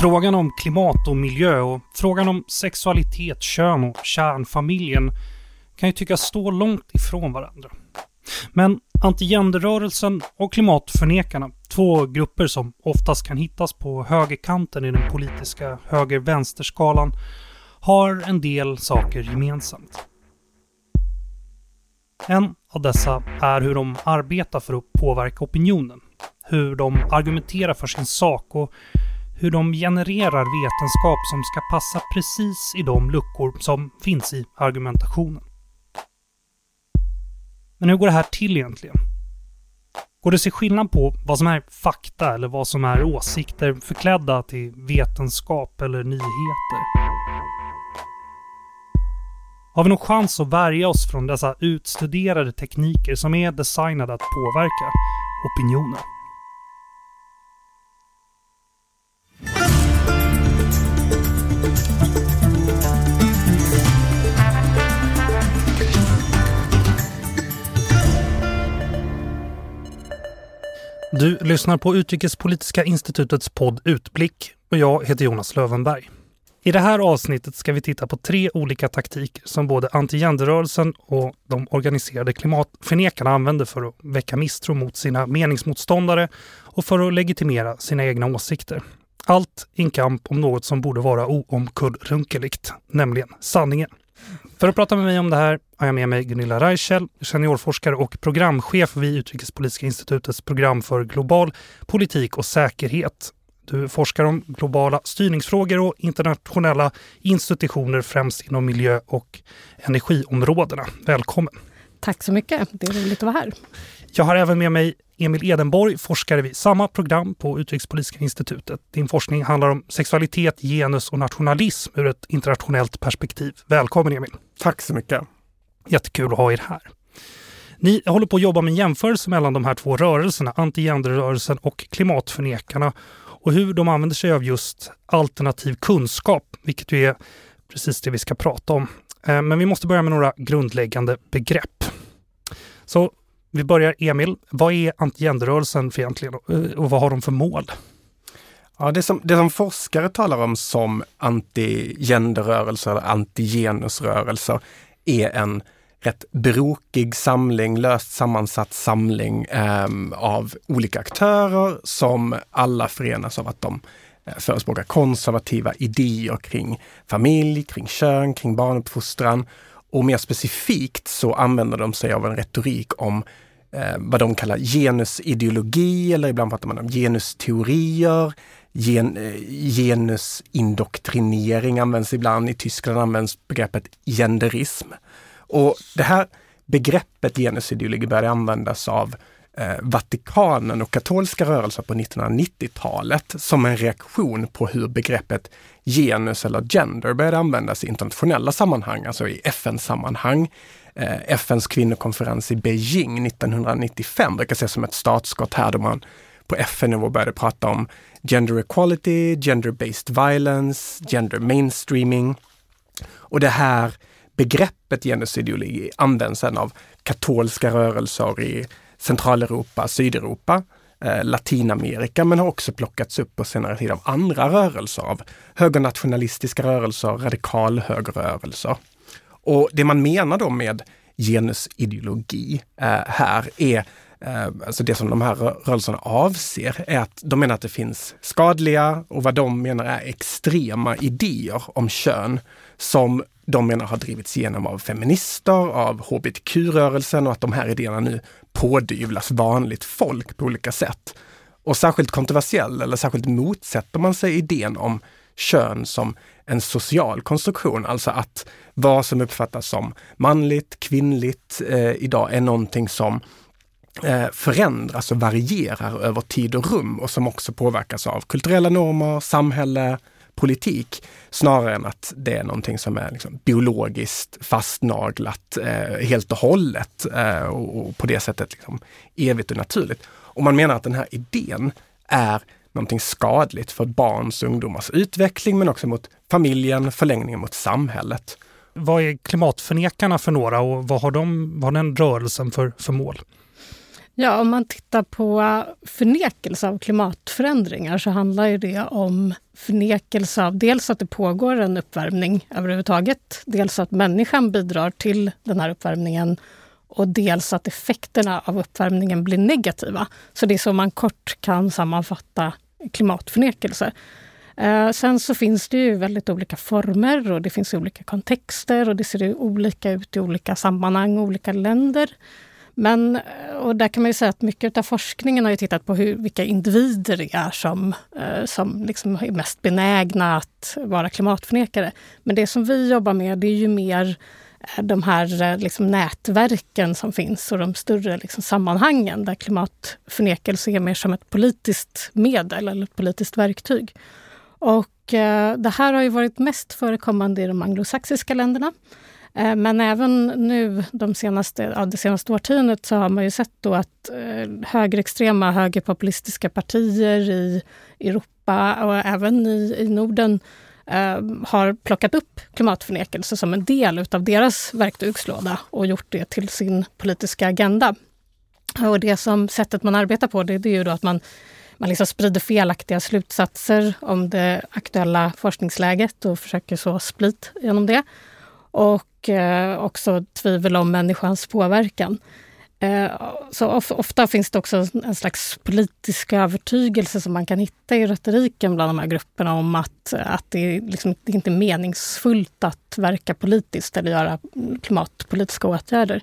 Frågan om klimat och miljö och frågan om sexualitet, kön och kärnfamiljen kan ju tyckas stå långt ifrån varandra. Men antigenderrörelsen och klimatförnekarna, två grupper som oftast kan hittas på högerkanten i den politiska höger-vänsterskalan, har en del saker gemensamt. En av dessa är hur de arbetar för att påverka opinionen, hur de argumenterar för sin sak och hur de genererar vetenskap som ska passa precis i de luckor som finns i argumentationen. Men hur går det här till egentligen? Går det att se skillnad på vad som är fakta eller vad som är åsikter förklädda till vetenskap eller nyheter? Har vi någon chans att värja oss från dessa utstuderade tekniker som är designade att påverka opinionen? Du lyssnar på Utrikespolitiska institutets podd Utblick och jag heter Jonas Lövenberg. I det här avsnittet ska vi titta på tre olika taktiker som både antigenderrörelsen och de organiserade klimatförnekarna använder för att väcka misstro mot sina meningsmotståndare och för att legitimera sina egna åsikter. Allt i en kamp om något som borde vara oomkullrunkeligt, nämligen sanningen. För att prata med mig om det här har jag med mig Gunilla Reichel, seniorforskare och programchef vid Utrikespolitiska institutets program för global politik och säkerhet. Du forskar om globala styrningsfrågor och internationella institutioner främst inom miljö och energiområdena. Välkommen! Tack så mycket, det är roligt att vara här. Jag har även med mig Emil Edenborg, forskare vid samma program på Utrikespolitiska institutet. Din forskning handlar om sexualitet, genus och nationalism ur ett internationellt perspektiv. Välkommen Emil! Tack så mycket! Jättekul att ha er här. Ni håller på att jobba med en jämförelse mellan de här två rörelserna, antigenderrörelsen och klimatförnekarna och hur de använder sig av just alternativ kunskap, vilket ju är precis det vi ska prata om. Eh, men vi måste börja med några grundläggande begrepp. Så vi börjar Emil. Vad är antigenderrörelsen för egentligen eh, och vad har de för mål? Ja, det, som, det som forskare talar om som antigenderrörelser eller antigenusrörelser är en rätt brokig samling, löst sammansatt samling eh, av olika aktörer som alla förenas av att de eh, förespråkar konservativa idéer kring familj, kring kön, kring barnuppfostran. Och mer specifikt så använder de sig av en retorik om eh, vad de kallar genusideologi eller ibland pratar man om genusteorier. Gen, eh, genusindoktrinering används ibland. I Tyskland används begreppet genderism. Och det här begreppet genusideologi började användas av eh, Vatikanen och katolska rörelser på 1990-talet som en reaktion på hur begreppet genus eller gender började användas i internationella sammanhang, alltså i FN-sammanhang. Eh, FNs kvinnokonferens i Beijing 1995 brukar ses som ett startskott här då man på FN-nivå började prata om gender equality, gender-based violence, gender mainstreaming. Och det här begreppet genusideologi används sedan av katolska rörelser i Centraleuropa, Sydeuropa, eh, Latinamerika, men har också plockats upp på senare tid av andra rörelser, av högernationalistiska rörelser, radikalhögerrörelser. Och det man menar då med genusideologi eh, här är eh, alltså det som de här rörelserna avser är att de menar att det finns skadliga och vad de menar är extrema idéer om kön som de menar har drivits igenom av feminister, av hbtq-rörelsen och att de här idéerna nu pådyvlas vanligt folk på olika sätt. Och särskilt kontroversiell eller särskilt motsätter man sig idén om kön som en social konstruktion, alltså att vad som uppfattas som manligt, kvinnligt eh, idag är någonting som eh, förändras och varierar över tid och rum och som också påverkas av kulturella normer, samhälle, politik snarare än att det är någonting som är liksom biologiskt fastnaglat eh, helt och hållet eh, och, och, på det sättet liksom evigt och naturligt. Och man menar att den här idén är någonting skadligt för barns och ungdomars utveckling men också mot familjen, förlängningen mot samhället. Vad är klimatförnekarna för några och vad har, de, vad har den rörelsen för, för mål? Ja, om man tittar på äh, förnekelse av klimatförändringar så handlar ju det om förnekelse av dels att det pågår en uppvärmning överhuvudtaget, dels att människan bidrar till den här uppvärmningen och dels att effekterna av uppvärmningen blir negativa. Så det är så man kort kan sammanfatta klimatförnekelse. Äh, sen så finns det ju väldigt olika former och det finns olika kontexter och det ser olika ut i olika sammanhang och olika länder. Men och där kan man ju säga att mycket av forskningen har ju tittat på hur, vilka individer det är som, eh, som liksom är mest benägna att vara klimatförnekare. Men det som vi jobbar med det är ju mer eh, de här eh, liksom nätverken som finns och de större liksom sammanhangen där klimatförnekelse är mer som ett politiskt medel eller ett politiskt verktyg. Och eh, det här har ju varit mest förekommande i de anglosaxiska länderna. Eh, men även nu de senaste, ja, det senaste årtiondet så har man ju sett då att eh, högerextrema, högerpopulistiska partier i Europa och även i, i Norden eh, har plockat upp klimatförnekelse som en del utav deras verktygslåda och gjort det till sin politiska agenda. Och det som sättet man arbetar på det, det är ju då att man man liksom sprider felaktiga slutsatser om det aktuella forskningsläget och försöker så split genom det. Och eh, också tvivel om människans påverkan. Eh, så of, ofta finns det också en slags politisk övertygelse som man kan hitta i retoriken bland de här grupperna om att, att det, liksom, det är inte är meningsfullt att verka politiskt eller göra klimatpolitiska åtgärder.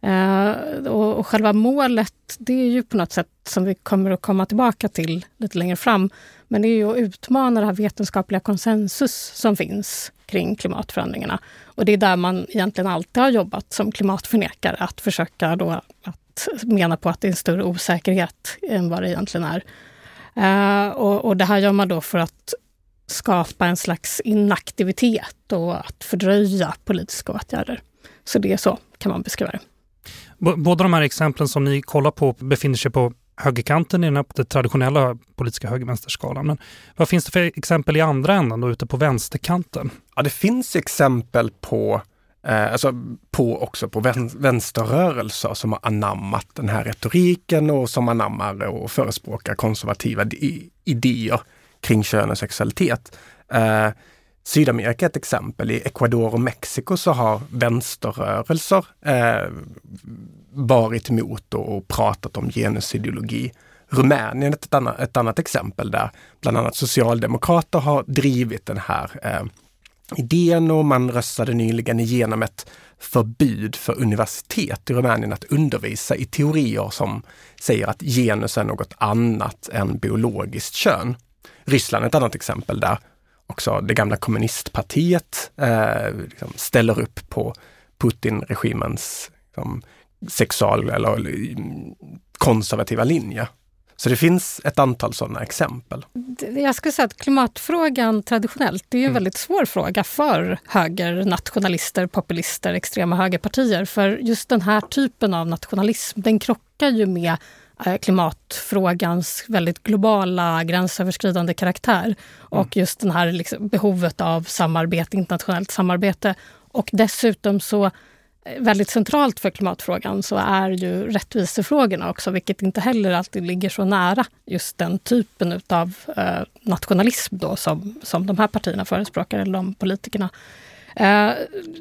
Eh, och, och själva målet, det är ju på något sätt som vi kommer att komma tillbaka till lite längre fram. Men det är ju att utmana det här vetenskapliga konsensus som finns kring klimatförändringarna. Och det är där man egentligen alltid har jobbat som klimatförnekare, att försöka då att mena på att det är en större osäkerhet än vad det egentligen är. Uh, och, och, det här gör man då för att skapa en slags inaktivitet och att fördröja politiska åtgärder. Så det är så kan man beskriva det. Båda de här exemplen som ni kollar på befinner sig på högerkanten i den, den traditionella politiska höger-vänsterskalan. Men vad finns det för exempel i andra änden, då, ute på vänsterkanten? Ja, det finns exempel på eh, alltså på också på vänsterrörelser som har anammat den här retoriken och som anammar och förespråkar konservativa idéer kring kön och sexualitet. Eh, Sydamerika är ett exempel. I Ecuador och Mexiko så har vänsterrörelser eh, varit emot och pratat om genusideologi. Rumänien är ett annat, ett annat exempel där bland annat socialdemokrater har drivit den här eh, idén och man röstade nyligen igenom ett förbud för universitet i Rumänien att undervisa i teorier som säger att genus är något annat än biologiskt kön. Ryssland är ett annat exempel där också det gamla kommunistpartiet eh, liksom ställer upp på Putin-regimens liksom, sexual eller konservativa linje. Så det finns ett antal sådana exempel. Jag skulle säga att klimatfrågan traditionellt, det är en mm. väldigt svår fråga för högernationalister, populister, extrema högerpartier. För just den här typen av nationalism, den krockar ju med klimatfrågans väldigt globala, gränsöverskridande karaktär. Mm. Och just det här liksom behovet av samarbete, internationellt samarbete. Och dessutom så eh, väldigt centralt för klimatfrågan så är ju rättvisefrågorna också, vilket inte heller alltid ligger så nära just den typen av eh, nationalism då, som, som de här partierna förespråkar, eller de politikerna. Eh,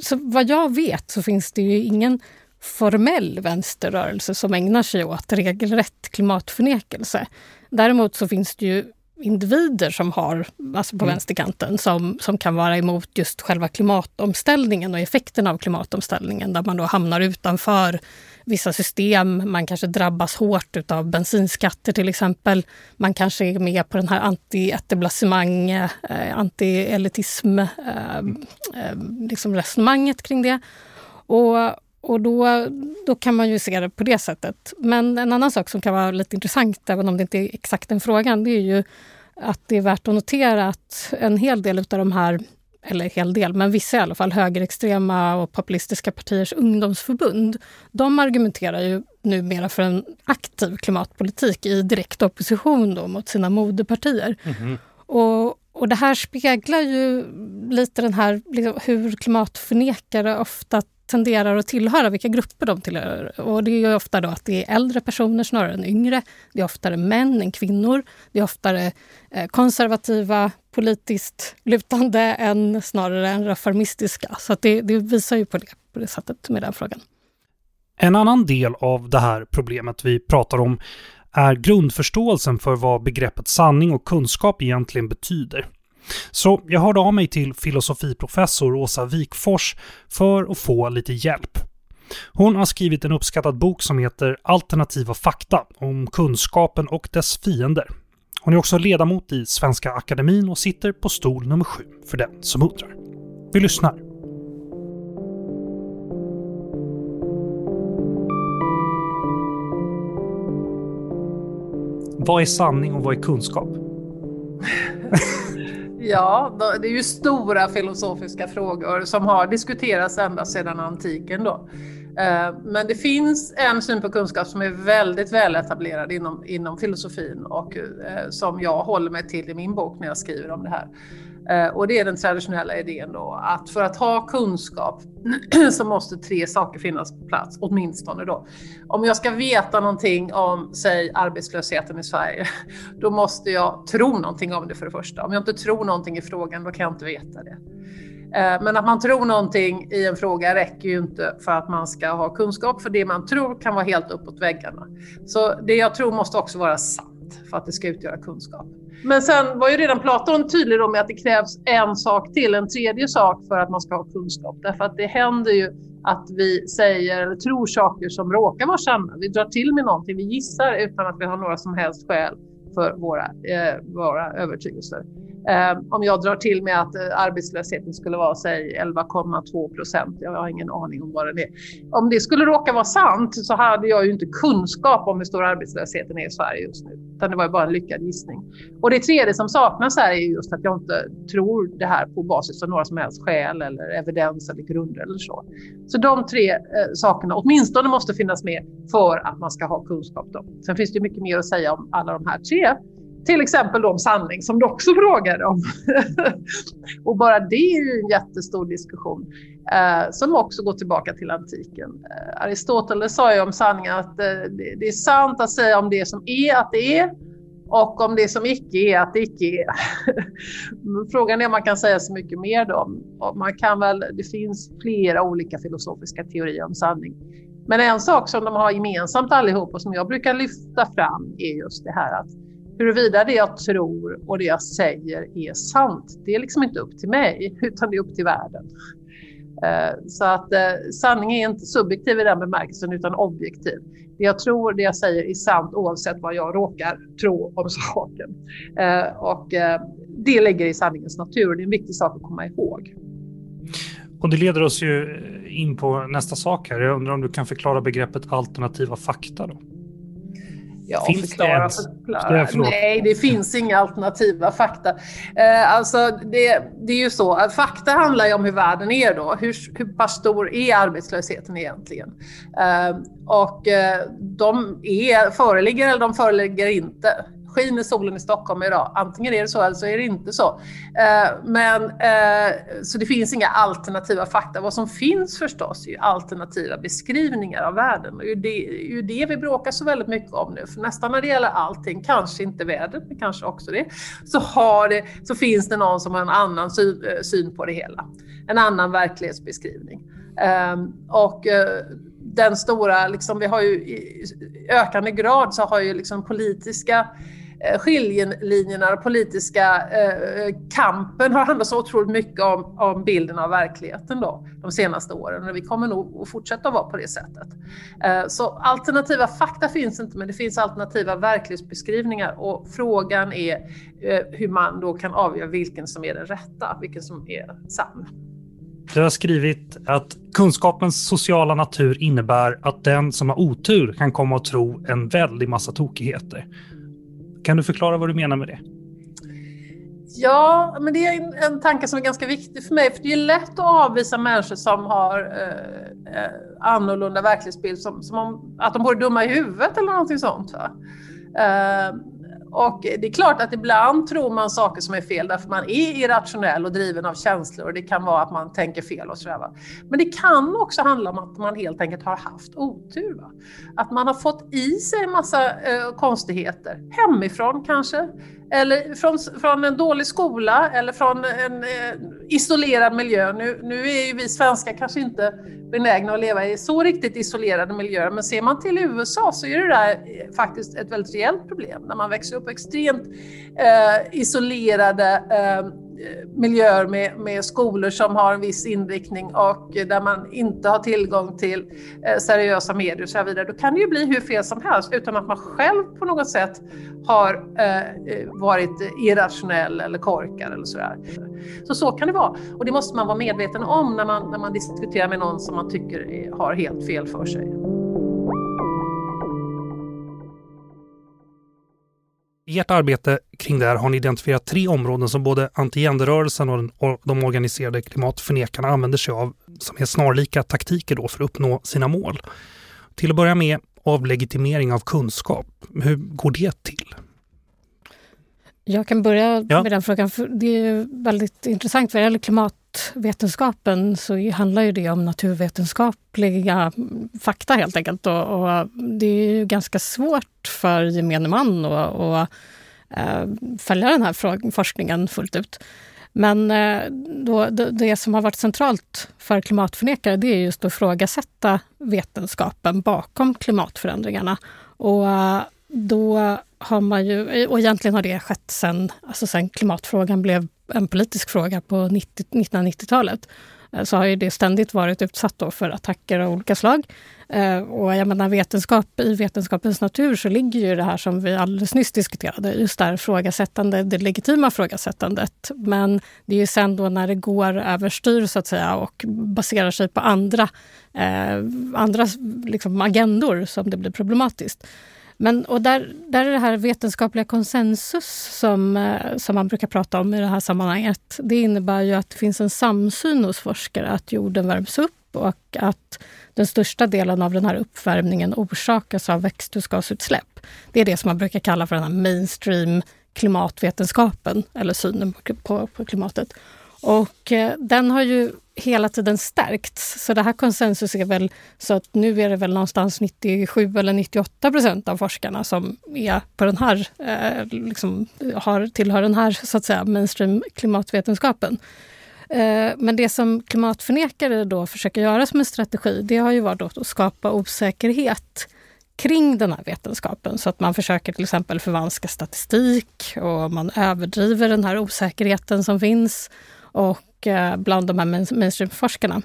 så vad jag vet så finns det ju ingen formell vänsterrörelse som ägnar sig åt regelrätt klimatförnekelse. Däremot så finns det ju individer som har, alltså på mm. vänsterkanten, som, som kan vara emot just själva klimatomställningen och effekterna av klimatomställningen, där man då hamnar utanför vissa system. Man kanske drabbas hårt av bensinskatter till exempel. Man kanske är med på den här anti-etablissemang, eh, anti-elitism, eh, eh, liksom resonemanget kring det. Och och då, då kan man ju se det på det sättet. Men en annan sak som kan vara lite intressant, även om det inte är exakt den frågan, det är ju att det är värt att notera att en hel del av de här, eller hel del, men vissa i alla fall, högerextrema och populistiska partiers ungdomsförbund, de argumenterar ju numera för en aktiv klimatpolitik i direkt opposition då mot sina moderpartier. Mm -hmm. Och, och det här speglar ju lite den här, liksom, hur klimatförnekare ofta tenderar att tillhöra, vilka grupper de tillhör. Och det är ofta då att det är äldre personer snarare än yngre. Det är oftare män än kvinnor. Det är oftare eh, konservativa, politiskt lutande än snarare än reformistiska. Så det, det, visar ju på det, på det sättet med den frågan. En annan del av det här problemet vi pratar om är grundförståelsen för vad begreppet sanning och kunskap egentligen betyder. Så jag hörde av mig till filosofiprofessor Åsa Wikfors för att få lite hjälp. Hon har skrivit en uppskattad bok som heter Alternativa fakta om kunskapen och dess fiender. Hon är också ledamot i Svenska Akademin och sitter på stol nummer sju för den som undrar. Vi lyssnar. Vad är sanning och vad är kunskap? ja, det är ju stora filosofiska frågor som har diskuterats ända sedan antiken. Då. Eh, men det finns en syn på kunskap som är väldigt väl etablerad inom, inom filosofin och eh, som jag håller mig till i min bok när jag skriver om det här. Eh, och det är den traditionella idén då att för att ha kunskap så måste tre saker finnas på plats, åtminstone då. Om jag ska veta någonting om, säg arbetslösheten i Sverige, då måste jag tro någonting om det för det första. Om jag inte tror någonting i frågan, då kan jag inte veta det. Eh, men att man tror någonting i en fråga räcker ju inte för att man ska ha kunskap, för det man tror kan vara helt uppåt väggarna. Så det jag tror måste också vara sant för att det ska utgöra kunskap. Men sen var ju redan Platon tydlig då med att det krävs en sak till, en tredje sak för att man ska ha kunskap. Därför att det händer ju att vi säger eller tror saker som råkar vara sanna. Vi drar till med någonting, vi gissar utan att vi har några som helst skäl för våra, eh, våra övertygelser. Eh, om jag drar till med att eh, arbetslösheten skulle vara säg 11,2 procent, jag har ingen aning om vad den är. Om det skulle råka vara sant så hade jag ju inte kunskap om hur stor arbetslösheten är i Sverige just nu. Utan det var ju bara en lyckad gissning. Och det tredje som saknas här är just att jag inte tror det här på basis av några som helst skäl eller evidens eller grunder eller så. Så de tre eh, sakerna åtminstone måste finnas med för att man ska ha kunskap. Då. Sen finns det mycket mer att säga om alla de här tre. Till exempel om sanning som du också frågade om. och bara det är ju en jättestor diskussion eh, som också går tillbaka till antiken. Eh, Aristoteles sa ju om sanningen att eh, det, det, är sant att säga om det som är att det är och om det som icke är att det icke är. Frågan är om man kan säga så mycket mer då. Man kan väl, det finns flera olika filosofiska teorier om sanning. Men en sak som de har gemensamt allihop och som jag brukar lyfta fram är just det här att Huruvida det jag tror och det jag säger är sant, det är liksom inte upp till mig, utan det är upp till världen. Eh, så att eh, sanning är inte subjektiv i den bemärkelsen, utan objektiv. Det jag tror, det jag säger är sant oavsett vad jag råkar tro om saken. Eh, och det ligger i sanningens natur. Det är en viktig sak att komma ihåg. Och det leder oss ju in på nästa sak här. Jag undrar om du kan förklara begreppet alternativa fakta då? Ja, finns förklara, det förklara. Nej, det finns inga alternativa fakta. Eh, alltså, det, det är ju så att fakta handlar ju om hur världen är då. Hur, hur pass stor är arbetslösheten egentligen? Eh, och eh, de är, föreligger eller de föreligger inte skiner solen i Stockholm idag. Antingen är det så eller så är det inte så. Eh, men, eh, så det finns inga alternativa fakta. Vad som finns förstås är ju alternativa beskrivningar av världen. Och det är ju det vi bråkar så väldigt mycket om nu. För nästan när det gäller allting, kanske inte vädret, men kanske också det, så, har det, så finns det någon som har en annan syn, eh, syn på det hela. En annan verklighetsbeskrivning. Eh, och eh, den stora, liksom, vi har ju i ökande grad så har ju liksom politiska Eh, skiljelinjerna, den politiska eh, kampen har handlat så otroligt mycket om, om bilden av verkligheten då, de senaste åren. Och vi kommer nog att fortsätta vara på det sättet. Eh, så alternativa fakta finns inte, men det finns alternativa verklighetsbeskrivningar och frågan är hur man då kan avgöra vilken som är den rätta, vilken som är sann. Du har skrivit att kunskapens sociala natur innebär att den som har otur kan komma att tro en väldig massa tokigheter. Kan du förklara vad du menar med det? Ja, men det är en, en tanke som är ganska viktig för mig, för det är lätt att avvisa människor som har eh, eh, annorlunda verklighetsbild, som, som om, att de vore dumma i huvudet eller någonting sånt. Eh, och det är klart att ibland tror man saker som är fel därför man är irrationell och driven av känslor och det kan vara att man tänker fel och sådär. Men det kan också handla om att man helt enkelt har haft otur. Va? Att man har fått i sig en massa eh, konstigheter, hemifrån kanske, eller från, från en dålig skola eller från en eh, isolerad miljö. Nu, nu är ju vi svenskar kanske inte benägna att leva i så riktigt isolerade miljöer, men ser man till USA så är det där eh, faktiskt ett väldigt reellt problem när man växer upp extremt eh, isolerade eh, miljöer med, med skolor som har en viss inriktning och där man inte har tillgång till eh, seriösa medier och så vidare, då kan det ju bli hur fel som helst utan att man själv på något sätt har eh, eh varit irrationell eller korkad eller sådär. Så så kan det vara och det måste man vara medveten om när man, när man diskuterar med någon som man tycker har helt fel för sig. I ert arbete kring det här har ni identifierat tre områden som både antigenderrörelsen och de organiserade klimatförnekarna använder sig av som är snarlika taktiker då för att uppnå sina mål. Till att börja med avlegitimering av kunskap. Hur går det till? Jag kan börja ja. med den frågan. För det är väldigt intressant. Vad gäller klimatvetenskapen så handlar ju det om naturvetenskapliga fakta helt enkelt. Och, och det är ju ganska svårt för gemene man att, att eh, följa den här forskningen fullt ut. Men eh, då, det som har varit centralt för klimatförnekare det är just att ifrågasätta vetenskapen bakom klimatförändringarna. Och eh, då har man ju, och egentligen har det skett sen, alltså sen klimatfrågan blev en politisk fråga på 90, 1990-talet eh, så har ju det ständigt varit utsatt för attacker av olika slag. Eh, och jag menar vetenskap, i vetenskapens natur så ligger ju det här som vi alldeles nyss diskuterade, just det här frågasättande, det legitima frågasättandet. Men det är ju sen då när det går överstyr så att säga och baserar sig på andra, eh, andra liksom agendor som det blir problematiskt. Men, och där, där är det här vetenskapliga konsensus som, eh, som man brukar prata om i det här sammanhanget. Det innebär ju att det finns en samsyn hos forskare att jorden värms upp och att den största delen av den här uppvärmningen orsakas av växthusgasutsläpp. Det är det som man brukar kalla för den här mainstream klimatvetenskapen, eller synen på, på, på klimatet. Och eh, den har ju hela tiden stärkts. Så det här konsensus är väl så att nu är det väl någonstans 97 eller 98 procent av forskarna som är på den här, eh, liksom, har, tillhör den här så att säga mainstream klimatvetenskapen. Eh, men det som klimatförnekare då försöker göra som en strategi, det har ju varit att skapa osäkerhet kring den här vetenskapen. Så att man försöker till exempel förvanska statistik och man överdriver den här osäkerheten som finns och eh, bland de här mainstreamforskarna.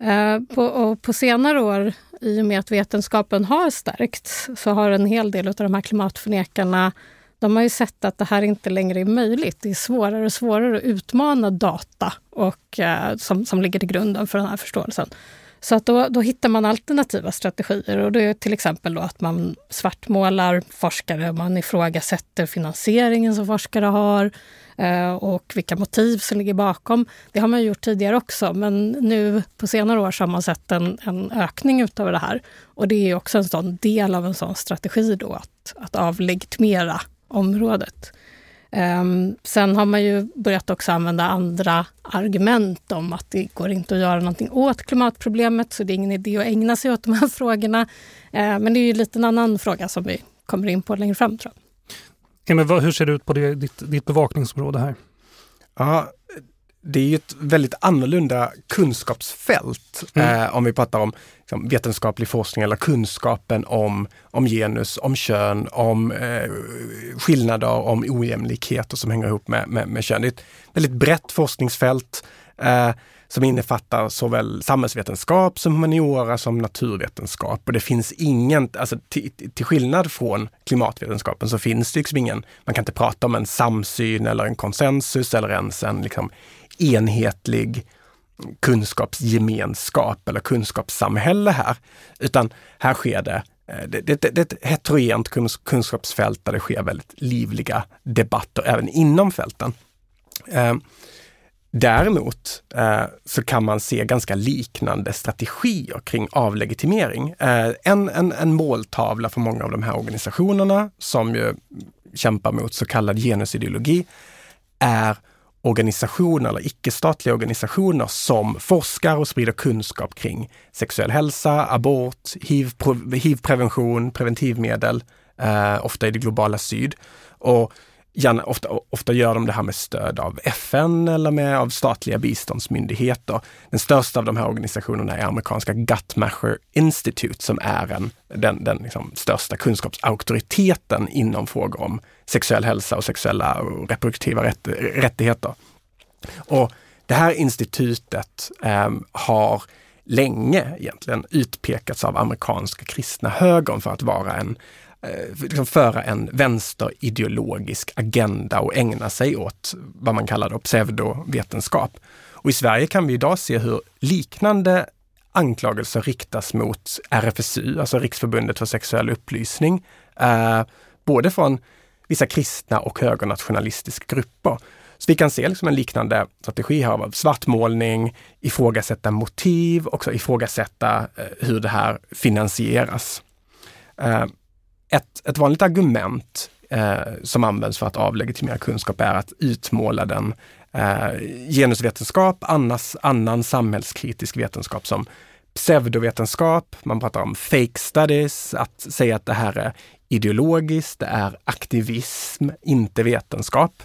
Eh, på, på, på senare år, i och med att vetenskapen har stärkts, så har en hel del av de här klimatförnekarna de har ju sett att det här inte längre är möjligt. Det är svårare och svårare att utmana data och, eh, som, som ligger till grunden för den här förståelsen. Så att då, då hittar man alternativa strategier och det är till exempel då att man svartmålar forskare, man ifrågasätter finansieringen som forskare har Eh, och vilka motiv som ligger bakom. Det har man gjort tidigare också, men nu på senare år så har man sett en, en ökning utav det här. Och det är också en sån del av en sån strategi då att, att avlegitimera området. Um, sen har man ju börjat också använda andra argument om att det går inte att göra någonting åt klimatproblemet, så det är ingen idé att ägna sig åt de här frågorna. Uh, men det är ju lite en annan fråga som vi kommer in på längre fram. tror jag. Ja, men vad, hur ser det ut på det, ditt, ditt bevakningsområde här? Ja, det är ju ett väldigt annorlunda kunskapsfält mm. eh, om vi pratar om liksom, vetenskaplig forskning eller kunskapen om, om genus, om kön, om eh, skillnader, om ojämlikheter som hänger ihop med, med, med kön. Det är ett väldigt brett forskningsfält eh, som innefattar såväl samhällsvetenskap som humaniora som naturvetenskap. Och det finns ingen, alltså till, skillnad från klimatvetenskapen så finns det liksom ingen, man kan inte prata om en samsyn eller en konsensus eller ens en liksom enhetlig kunskapsgemenskap eller kunskapssamhälle här. Utan här sker det eh, det, det, det är ett heterogent kunskapsfält där det sker väldigt livliga debatter även inom fälten. Eh, Däremot eh, så kan man se ganska liknande strategier kring avlegitimering. Eh, en, en, en måltavla för många av de här organisationerna som ju kämpar mot så kallad genusideologi är organisationer eller icke-statliga organisationer som forskar och sprider kunskap kring sexuell hälsa, abort, hiv-prevention, HIV preventivmedel, eh, ofta i det globala syd. Och gärna, ofta, ofta gör de det här med stöd av FN eller med av statliga biståndsmyndigheter. Den största av de här organisationerna är amerikanska Guttmacher Institute som är en, den, den liksom största kunskapsauktoriteten inom frågor om sexuell hälsa och sexuella och reproduktiva rätt, rättigheter. Och det här institutet eh, har länge egentligen utpekats av amerikanska kristna högern för att vara en Eh, liksom föra en vänsterideologisk agenda och ägna sig åt vad man kallar då pseudovetenskap. Och i Sverige kan vi idag se hur liknande anklagelser riktas mot RFSU, alltså Riksförbundet för sexuell upplysning, eh, både från vissa kristna och högernationalistiska grupper. Så vi kan se liksom en liknande strategi här av svartmålning, ifrågasätta motiv, också ifrågasätta eh, hur det här finansieras. Eh, ett, ett vanligt argument eh, som används för att avlegitimera kunskap är att utmåla den eh, genusvetenskap, annars, annan samhällskritisk vetenskap som pseudovetenskap, man pratar om fake studies, att säga att det här är ideologiskt, det är aktivism, inte vetenskap.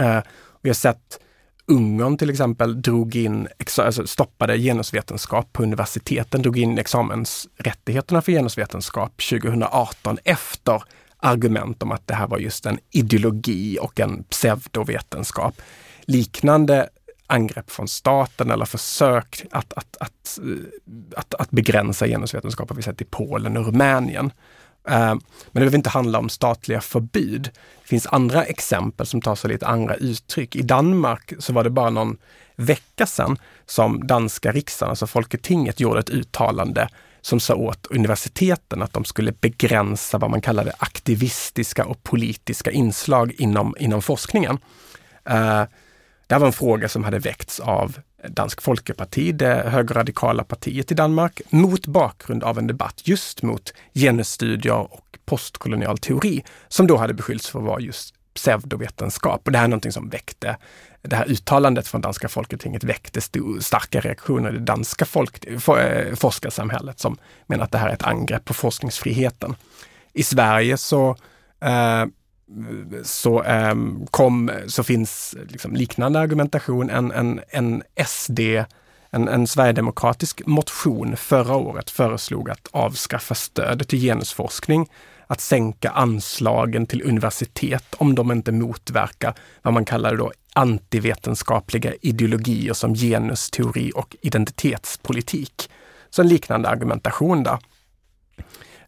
Eh, vi har sett Ungern till exempel drog in, alltså stoppade genusvetenskap på universiteten, drog in examensrättigheterna för genusvetenskap 2018 efter argument om att det här var just en ideologi och en pseudovetenskap. Liknande angrepp från staten eller försök att, att, att, eh, att, att begränsa genusvetenskap har vi sett i Polen och Rumänien. Eh, men det behöver inte handla om statliga förbud. Det finns andra exempel som tar sig lite andra uttryck. I Danmark så var det bara någon vecka sedan som danska riksdagen, alltså Folketinget, gjorde ett uttalande som sa åt universiteten att de skulle begränsa vad man kallade aktivistiska och politiska inslag inom, inom forskningen. Uh, det här var en fråga som hade väckts av Dansk Folkeparti, det högerradikala partiet i Danmark, mot bakgrund av en debatt just mot genusstudier och postkolonial teori, som då hade beskyllts för att vara just pseudovetenskap. Och det här är någonting som väckte, det här uttalandet från danska folketinget väckte stor, starka reaktioner i det danska folk, for, eh, forskarsamhället som menar att det här är ett angrepp på forskningsfriheten. I Sverige så eh, så, um, kom, så finns liksom liknande argumentation. En, en, en SD, en, en sverigedemokratisk motion förra året föreslog att avskaffa stödet till genusforskning, att sänka anslagen till universitet om de inte motverkar vad man kallar då antivetenskapliga ideologier som genusteori och identitetspolitik. Så en liknande argumentation där.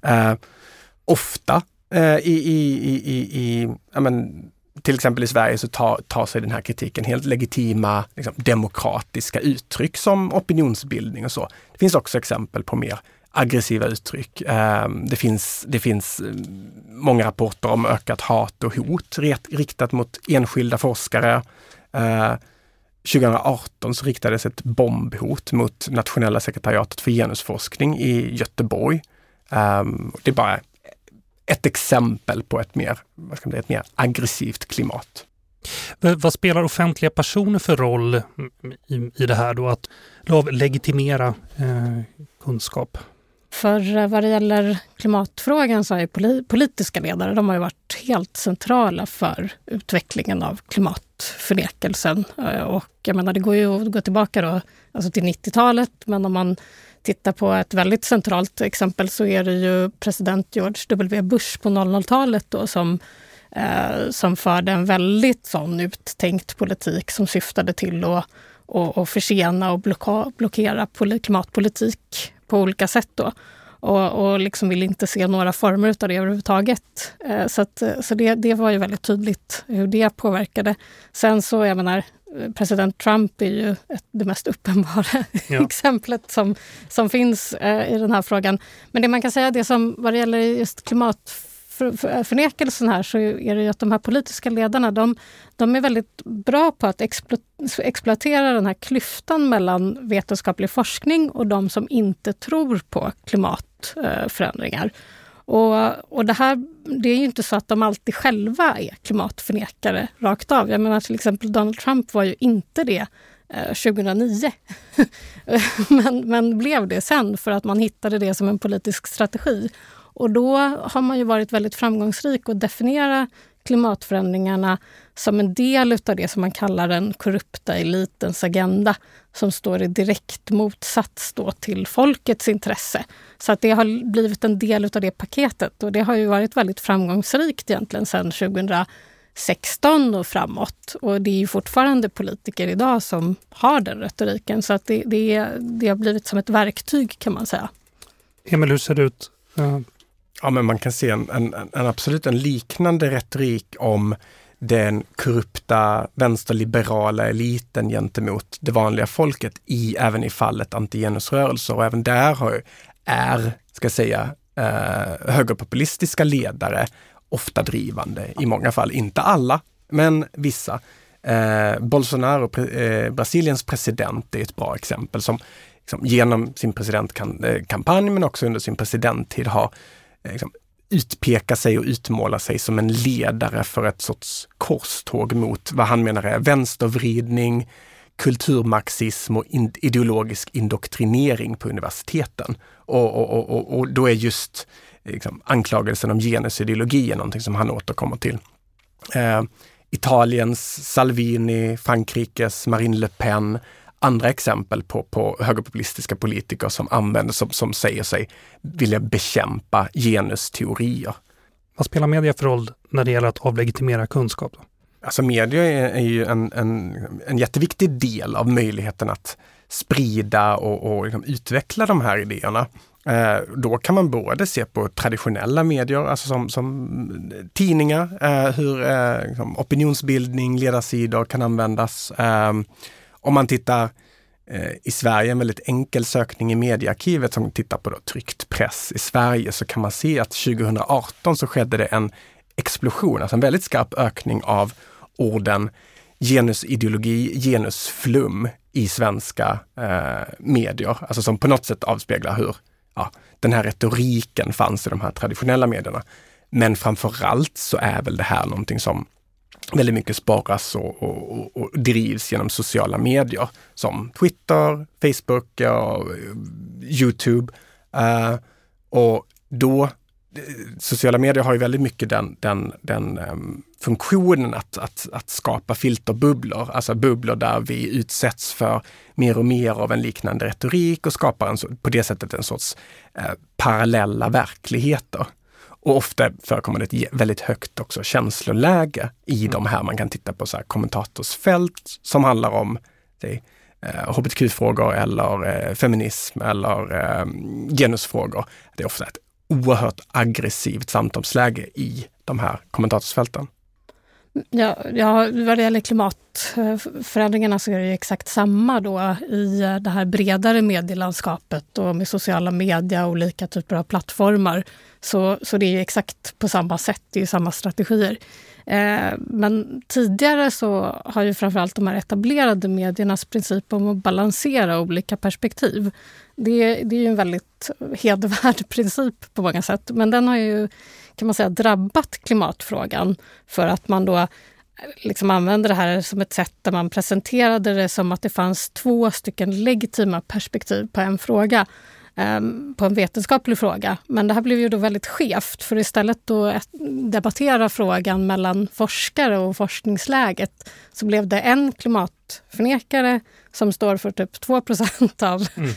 Eh, ofta Eh, i, i, i, i ja, men, till exempel i Sverige så tar, tar sig den här kritiken helt legitima liksom, demokratiska uttryck som opinionsbildning och så. Det finns också exempel på mer aggressiva uttryck. Ehm, det finns, det finns eh, många rapporter om ökat hat och hot riktat mot enskilda forskare. Eh, 2018 så riktades ett bombhot mot Nationella sekretariatet för genusforskning i Göteborg. Ehm, det är bara ett exempel på ett mer, vad ska man säga, ett mer aggressivt klimat. Vad spelar offentliga personer för roll i, i det här då, att legitimera eh, kunskap? För eh, vad det gäller klimatfrågan så har ju politiska ledare de har ju varit helt centrala för utvecklingen av klimatförnekelsen. Eh, och jag menar, det går ju att gå tillbaka då, alltså till 90-talet, men om man tittar på ett väldigt centralt exempel så är det ju president George W Bush på 00-talet då som, eh, som förde en väldigt sån uttänkt politik som syftade till att och, och försena och blocka, blockera klimatpolitik på olika sätt. Då. Och, och liksom vill inte se några former av det överhuvudtaget. Eh, så att, så det, det var ju väldigt tydligt hur det påverkade. Sen så, jag menar, president Trump är ju ett, det mest uppenbara ja. exemplet som, som finns eh, i den här frågan. Men det man kan säga, det som vad det gäller just klimatförnekelsen här, så är det ju att de här politiska ledarna, de, de är väldigt bra på att explo, exploatera den här klyftan mellan vetenskaplig forskning och de som inte tror på klimatförändringar. Och, och det här, det är ju inte så att de alltid själva är klimatförnekare rakt av. Jag menar till exempel Donald Trump var ju inte det eh, 2009. Men, men blev det sen för att man hittade det som en politisk strategi. Och då har man ju varit väldigt framgångsrik att definiera klimatförändringarna som en del av det som man kallar den korrupta elitens agenda som står i direkt motsats då till folkets intresse. Så att det har blivit en del av det paketet och det har ju varit väldigt framgångsrikt egentligen sedan 2016 och framåt. Och det är ju fortfarande politiker idag som har den retoriken så att det, det, det har blivit som ett verktyg kan man säga. Emil, hur ser det ut? Eh, Ja, men man kan se en, en, en absolut en liknande retorik om den korrupta vänsterliberala eliten gentemot det vanliga folket i, även i fallet antigenusrörelser. Och även där har, är, ska jag säga, eh, högerpopulistiska ledare ofta drivande i många fall. Inte alla, men vissa. Eh, Bolsonaro, pre, eh, Brasiliens president, är ett bra exempel som liksom, genom sin presidentkampanj eh, men också under sin presidenttid har Eh, liksom, utpeka sig och utmåla sig som en ledare för ett sorts korståg mot vad han menar är vänstervridning, kulturmarxism och ideologisk indoktrinering på universiteten. Och, och, och, och då är just eh, liksom, anklagelsen om genusideologi någonting som han återkommer till. Eh, Italiens Salvini, Frankrikes Marine Le Pen, andra exempel på, på högerpopulistiska politiker som använder, som, som säger sig vilja bekämpa genusteorier. Vad spelar media för roll när det gäller att avlegitimera kunskap? Då? Alltså media är, är ju en, en, en jätteviktig del av möjligheten att sprida och, och liksom utveckla de här idéerna. Eh, då kan man både se på traditionella medier, alltså som, som tidningar, eh, hur eh, liksom opinionsbildning, ledarsidor kan användas. Om man tittar eh, i Sverige, en väldigt enkel sökning i mediearkivet som tittar på då, tryckt press i Sverige, så kan man se att 2018 så skedde det en explosion, alltså en väldigt skarp ökning av orden genusideologi, genusflum i svenska eh, medier. Alltså som på något sätt avspeglar hur ja, den här retoriken fanns i de här traditionella medierna. Men framförallt så är väl det här någonting som väldigt mycket sparas och, och, och, drivs genom sociala medier som Twitter, Facebook och Youtube. Uh, och då, eh, sociala medier har ju väldigt mycket den, den, den um, funktionen att, att, att skapa filterbubblor, alltså bubblor där vi utsätts för mer och mer av en liknande retorik och skapar en, på det sättet en sorts uh, parallella verkligheter. Och ofta förekommer det ett väldigt högt också känsloläge i mm. de här. Man kan titta på så kommentatorsfält som handlar om det, eh, hbtq-frågor eller eh, feminism eller eh, genusfrågor. Det är ofta ett oerhört aggressivt samtalsläge i de här kommentatorsfälten. Ja, ja, vad det gäller klimatförändringarna så är det ju exakt samma då i det här bredare medielandskapet och med sociala medier och olika typer av plattformar. Så, så det är ju exakt på samma sätt, det är ju samma strategier. Eh, men tidigare så har ju framförallt de här etablerade mediernas princip om att balansera olika perspektiv. Det, det är ju en väldigt hedervärd princip på många sätt, men den har ju kan man säga, drabbat klimatfrågan för att man då eh, liksom använde det här som ett sätt där man presenterade det som att det fanns två stycken legitima perspektiv på en fråga Ehm, på en vetenskaplig fråga. Men det här blev ju då väldigt skevt för istället att debattera frågan mellan forskare och forskningsläget så blev det en klimatförnekare som står för typ 2 av, mm.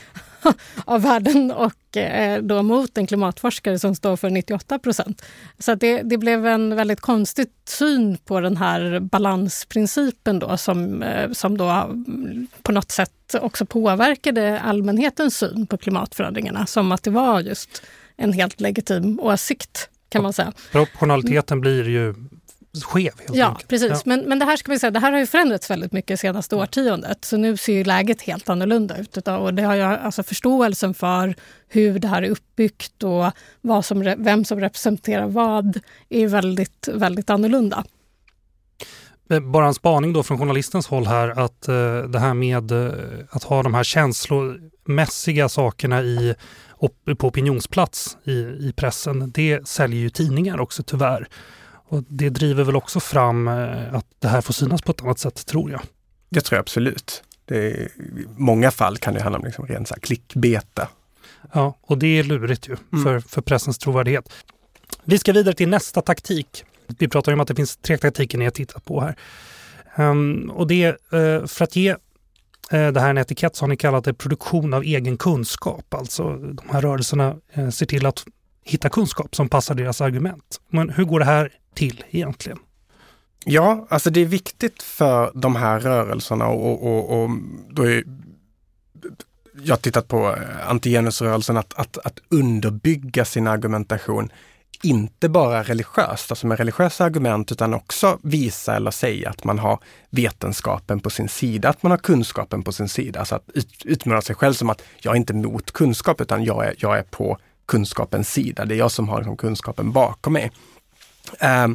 av världen och eh, då mot en klimatforskare som står för 98 procent. Så det, det, blev en väldigt konstig syn på den här balansprincipen då som, eh, som då mm, på något sätt också påverkade allmänhetens syn på klimatförändringarna som att det var just en helt legitim åsikt kan man säga. Proportionaliteten blir ju skev. Helt ja, enkelt. precis. Ja. Men, men det här ska vi säga, det här har ju förändrats väldigt mycket senaste årtiondet. Så nu ser ju läget helt annorlunda ut. Och det har ju, alltså förståelsen för hur det här är uppbyggt och vad som, vem som representerar vad är väldigt, väldigt annorlunda. Eh, bara en spaning då från journalistens håll här att eh, det här med eh, att ha de här känslomässiga sakerna i, på opinionsplats i, i pressen, det säljer ju tidningar också tyvärr. Och det driver väl också fram eh, att det här får synas på ett annat sätt, tror jag. Det tror jag absolut. Är, I många fall kan det handla om liksom ren klickbete. Ja, och det är lurigt ju mm. för, för pressens trovärdighet. Vi ska vidare till nästa taktik. Vi pratar om att det finns tre taktiker ni har tittat på här. Um, och det uh, för att ge uh, det här en etikett så har ni kallat det produktion av egen kunskap. Alltså de här rörelserna uh, ser till att hitta kunskap som passar deras argument. Men hur går det här till egentligen? Ja, alltså det är viktigt för de här rörelserna och, och, och då är, jag har tittat på eh, antigenusrörelsen att, att, att underbygga sin argumentation inte bara religiöst, alltså med religiösa argument, utan också visa eller säga att man har vetenskapen på sin sida, att man har kunskapen på sin sida. Alltså att ut, utmåla sig själv som att jag är inte mot kunskap, utan jag är, jag är på kunskapens sida. Det är jag som har liksom kunskapen bakom mig. Eh,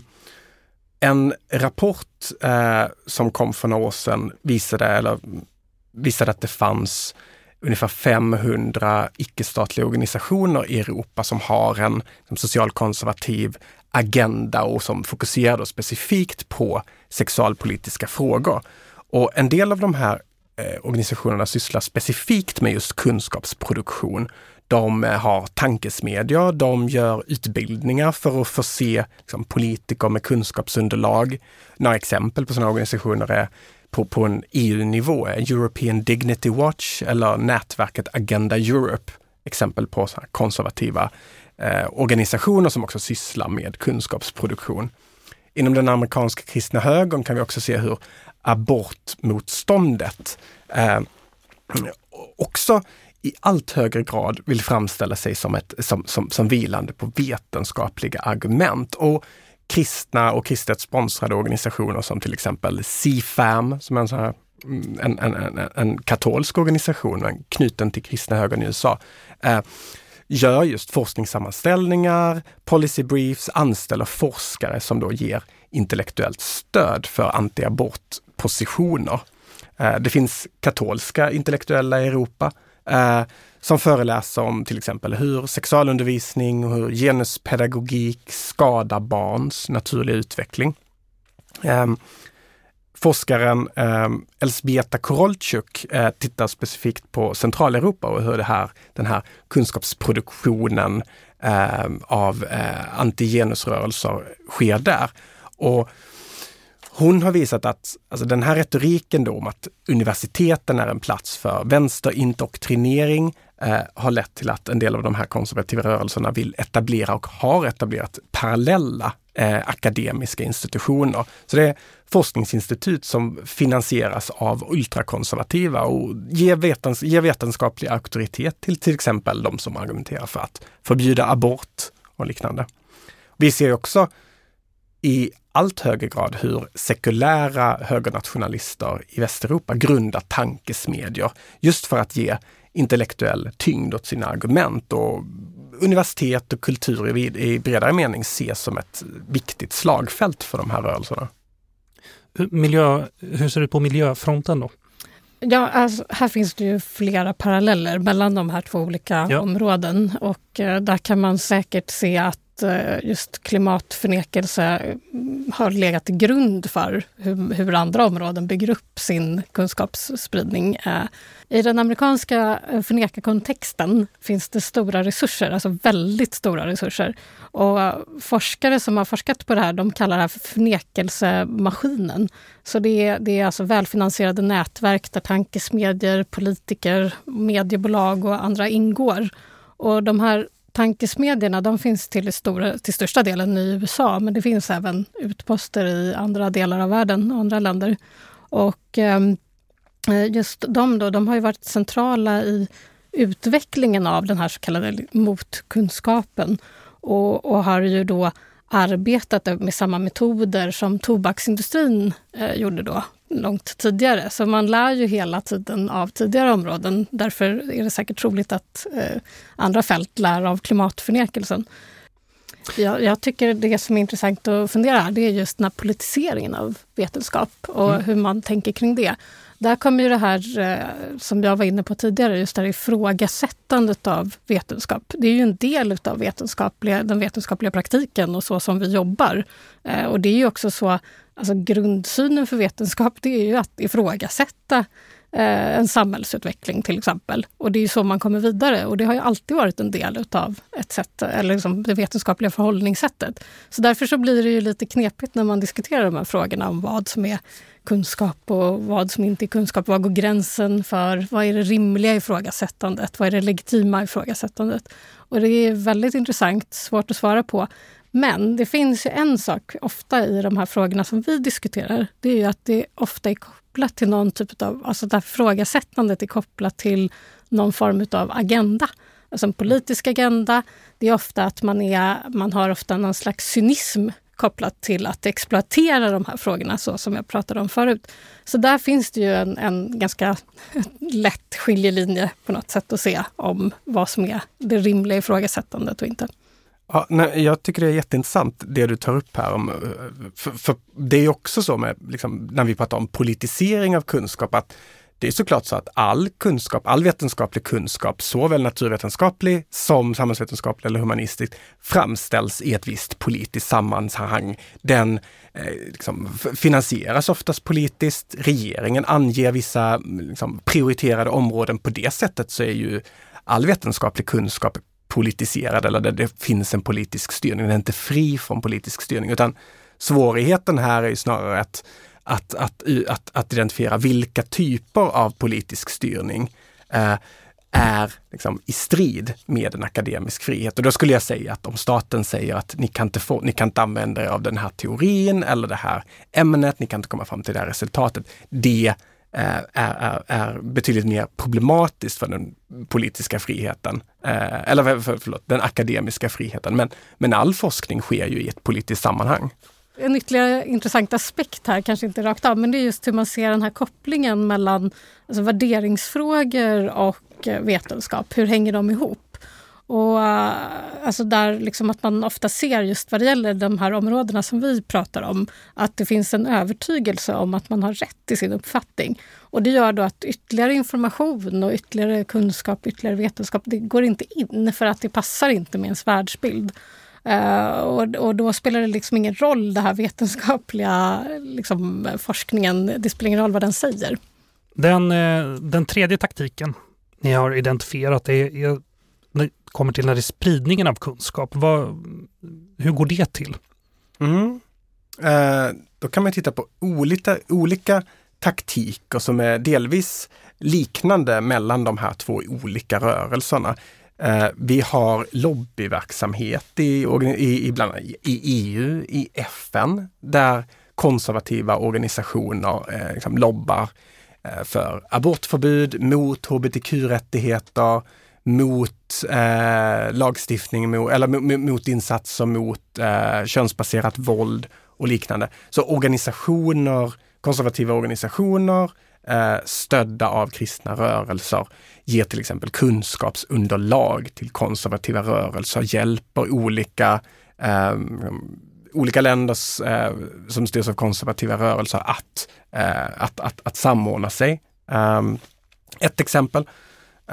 en rapport eh, som kom för några år sedan visade, eller, visade att det fanns ungefär 500 icke-statliga organisationer i Europa som har en liksom socialkonservativ agenda och som fokuserar specifikt på sexualpolitiska frågor. Och en del av de här eh, organisationerna sysslar specifikt med just kunskapsproduktion. De eh, har tankesmedjor, de gör utbildningar för att förse liksom, politiker med kunskapsunderlag. Några exempel på sådana organisationer är på, på en EU-nivå, eh, European Dignity Watch eller nätverket Agenda Europe, exempel på så konservativa eh, organisationer som också sysslar med kunskapsproduktion. Inom den amerikanska kristna högern kan vi också se hur abortmotståndet eh, också i allt högre grad vill framställa sig som, ett, som, som, som vilande på vetenskapliga argument. Och kristna och kristet sponsrade organisationer som till exempel CFAM, som är en, sån här, mm, en, en, en, en katolsk organisation knuten till kristna högern i USA, eh, gör just forskningssammanställningar, policy briefs, anställer forskare som då ger intellektuellt stöd för antiabortpositioner. Eh, det finns katolska intellektuella i Europa eh, som föreläser om till exempel hur sexualundervisning och hur genuspedagogik skadar barns naturliga utveckling. Eh, forskaren eh, Elsbieta Korolchuk eh, tittar specifikt på Centraleuropa och hur det här, den här kunskapsproduktionen eh, av eh, antigenusrörelser sker där. Och hon har visat att alltså den här retoriken då om att universiteten är en plats för vänsterindoktrinering eh, har lett till att en del av de här konservativa rörelserna vill etablera och har etablerat parallella eh, akademiska institutioner. Så det är forskningsinstitut som finansieras av ultrakonservativa och ger, vetens ger vetenskaplig auktoritet till till exempel de som argumenterar för att förbjuda abort och liknande. Vi ser också i allt högre grad hur sekulära högernationalister i Västeuropa grundar tankesmedjor just för att ge intellektuell tyngd åt sina argument och universitet och kultur i, bredare mening ses som ett viktigt slagfält för de här rörelserna. Miljö, hur ser det ut på miljöfronten då? Ja, alltså, här finns det ju flera paralleller mellan de här två olika ja. områden och eh, där kan man säkert se att Eh, just klimatförnekelse har legat till grund för hur, hur andra områden bygger upp sin kunskapsspridning. Eh, I den amerikanska eh, förnekarkontexten finns det stora resurser, alltså väldigt stora resurser. Och forskare som har forskat på det här, de kallar det här för förnekelsemaskinen. Så det är, det är alltså välfinansierade nätverk där tankesmedjor, politiker, mediebolag och andra ingår. Och de här tankesmedjorna de finns till, stora, till största delen i USA, men det finns även utposter i andra delar av världen och andra länder. Och eh, just de, då, de har ju varit centrala i utvecklingen av den här så kallade motkunskapen och, och har ju då arbetat med samma metoder som tobaksindustrin eh, gjorde då långt tidigare. Så man lär ju hela tiden av tidigare områden. Därför är det säkert troligt att eh, andra fält lär av klimatförnekelsen. Jag, jag, tycker det som är intressant att fundera här, det är just den här politiseringen av vetenskap och mm. hur man tänker kring det. Där kommer ju det här eh, som jag var inne på tidigare, just det här ifrågasättandet av vetenskap. Det är ju en del av vetenskapliga, den vetenskapliga praktiken och så som vi jobbar. Eh, och det är ju också så, alltså grundsynen för vetenskap det är ju att ifrågasätta eh, en samhällsutveckling till exempel. Och det är så man kommer vidare och det har ju alltid varit en del utav ett sätt, eller liksom det vetenskapliga förhållningssättet. Så därför så blir det ju lite knepigt när man diskuterar de här frågorna om vad som är kunskap och vad som inte är kunskap. Var går gränsen för vad är det rimliga ifrågasättandet? Vad är det legitima ifrågasättandet? Och det är väldigt intressant, svårt att svara på. Men det finns ju en sak ofta i de här frågorna som vi diskuterar. Det är ju att det ofta är kopplat till någon typ av, alltså det här frågasättandet är kopplat till någon form av agenda. Alltså en politisk agenda. Det är ofta att man, är, man har ofta någon slags cynism kopplat till att exploatera de här frågorna, så som jag pratade om förut. Så där finns det ju en, en ganska lätt skiljelinje på något sätt att se om vad som är det rimliga ifrågasättandet och inte. Ja, nej, jag tycker det är jätteintressant det du tar upp här. Om, eh, för, för det är också så med, liksom, när vi pratar om politisering av kunskap, att det är såklart så att all kunskap, all vetenskaplig kunskap, såväl naturvetenskaplig som samhällsvetenskaplig eller humanistisk, framställs i ett visst politiskt sammanhang. Den eh, liksom, finansieras oftast politiskt. Regeringen anger vissa liksom, prioriterade områden. På det sättet så är ju all vetenskaplig kunskap politiserad eller där det finns en politisk styrning. Den är inte fri från politisk styrning utan svårigheten här är snarare att att, att, att, att identifiera vilka typer av politisk styrning eh, är liksom i strid med en akademisk frihet. Och då skulle jag säga att om staten säger att ni kan inte, få, ni kan inte använda er av den här teorin eller det här ämnet, ni kan inte komma fram till det här resultatet. Det Eh, är, är, är, betydligt mer problematiskt för den politiska friheten. Eh, eller för, förlåt, den akademiska friheten. Men, men all forskning sker ju i ett politiskt sammanhang. En ytterligare intressant aspekt här, kanske inte rakt av, men det är just hur man ser den här kopplingen mellan alltså värderingsfrågor och eh, vetenskap. Hur hänger de ihop? Och eh, alltså där liksom att man ofta ser just vad det gäller de här områdena som vi pratar om, att det finns en övertygelse om att man har rätt i sin uppfattning. Och det gör då att ytterligare information och ytterligare kunskap, ytterligare vetenskap, det går inte in för att det passar inte med ens världsbild. Uh, och, och, då spelar det liksom ingen roll, den här vetenskapliga liksom, forskningen. Det spelar ingen roll vad den säger. Den, eh, den tredje taktiken ni har identifierat är, är när det kommer till när det är spridningen av kunskap. Vad, hur går det till? Mm. Eh, då kan man titta på olika, olika taktiker som är delvis liknande mellan de här två olika rörelserna. Eh, vi har lobbyverksamhet i, i, i, bland, i EU, i FN, där konservativa organisationer eh, liksom lobbar eh, för abortförbud, mot hbtq-rättigheter, mot eh, lagstiftning, mot, eller mot, mot insatser mot eh, könsbaserat våld och liknande. Så organisationer, konservativa organisationer eh, stödda av kristna rörelser ger till exempel kunskapsunderlag till konservativa rörelser, hjälper olika eh, olika länder eh, som styrs av konservativa rörelser att, eh, att, att, att samordna sig. Um, ett exempel.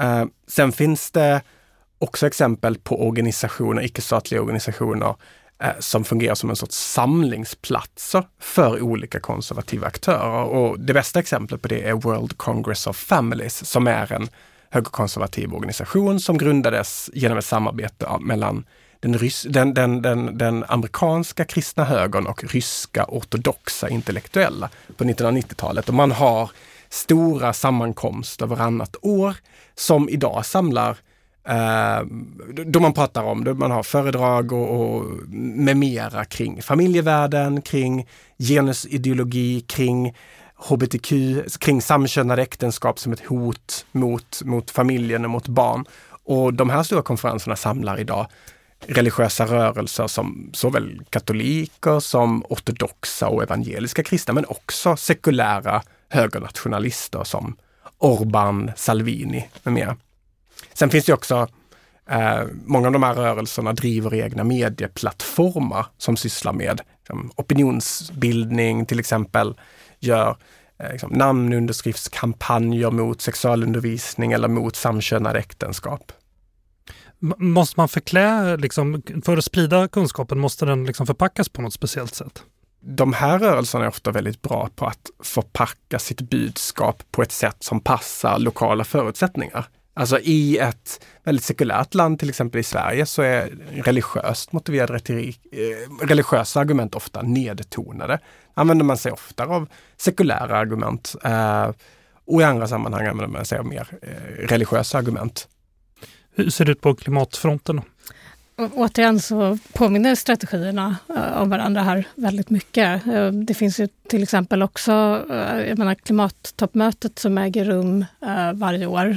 Eh, sen finns det också exempel på organisationer, icke-statliga organisationer Eh, som fungerar som en sorts samlingsplatser för olika konservativa aktörer. Och det bästa exemplet på det är World Congress of Families som är en högerkonservativ organisation som grundades genom ett samarbete mellan den, rys- den, den, den, den, amerikanska kristna högern och ryska ortodoxa intellektuella på 1990-talet. Och man har stora sammankomster varannat år som idag samlar Uh, då man pratar om, då man har föredrag och, och med mera kring familjevärlden, kring genusideologi, kring hbtq, kring samkönade äktenskap som ett hot mot, mot familjen och mot barn. Och de här stora konferenserna samlar idag religiösa rörelser som såväl katoliker som ortodoxa och evangeliska kristna, men också sekulära högernationalister som Orban, Salvini med mera. Sen finns det också Eh, många av de här rörelserna driver egna medieplattformar som sysslar med liksom, opinionsbildning till exempel, gör eh, liksom, namnunderskriftskampanjer mot sexualundervisning eller mot samkönade äktenskap. Måste man förklä, liksom, för att sprida kunskapen, måste den liksom förpackas på något speciellt sätt? De här rörelserna är ofta väldigt bra på att förpacka sitt budskap på ett sätt som passar lokala förutsättningar. Alltså i ett väldigt sekulärt land, till exempel i Sverige, så är religiöst motiverad retorik, eh, religiösa argument ofta nedtonade. Använder man sig oftare av sekulära argument eh, och i andra sammanhang använder man sig av mer eh, religiösa argument. Hur ser det ut på klimatfronten? Återigen så påminner strategierna eh, om varandra här väldigt mycket. Eh, det finns ju till exempel också eh, jag menar, klimattoppmötet som äger rum varje år,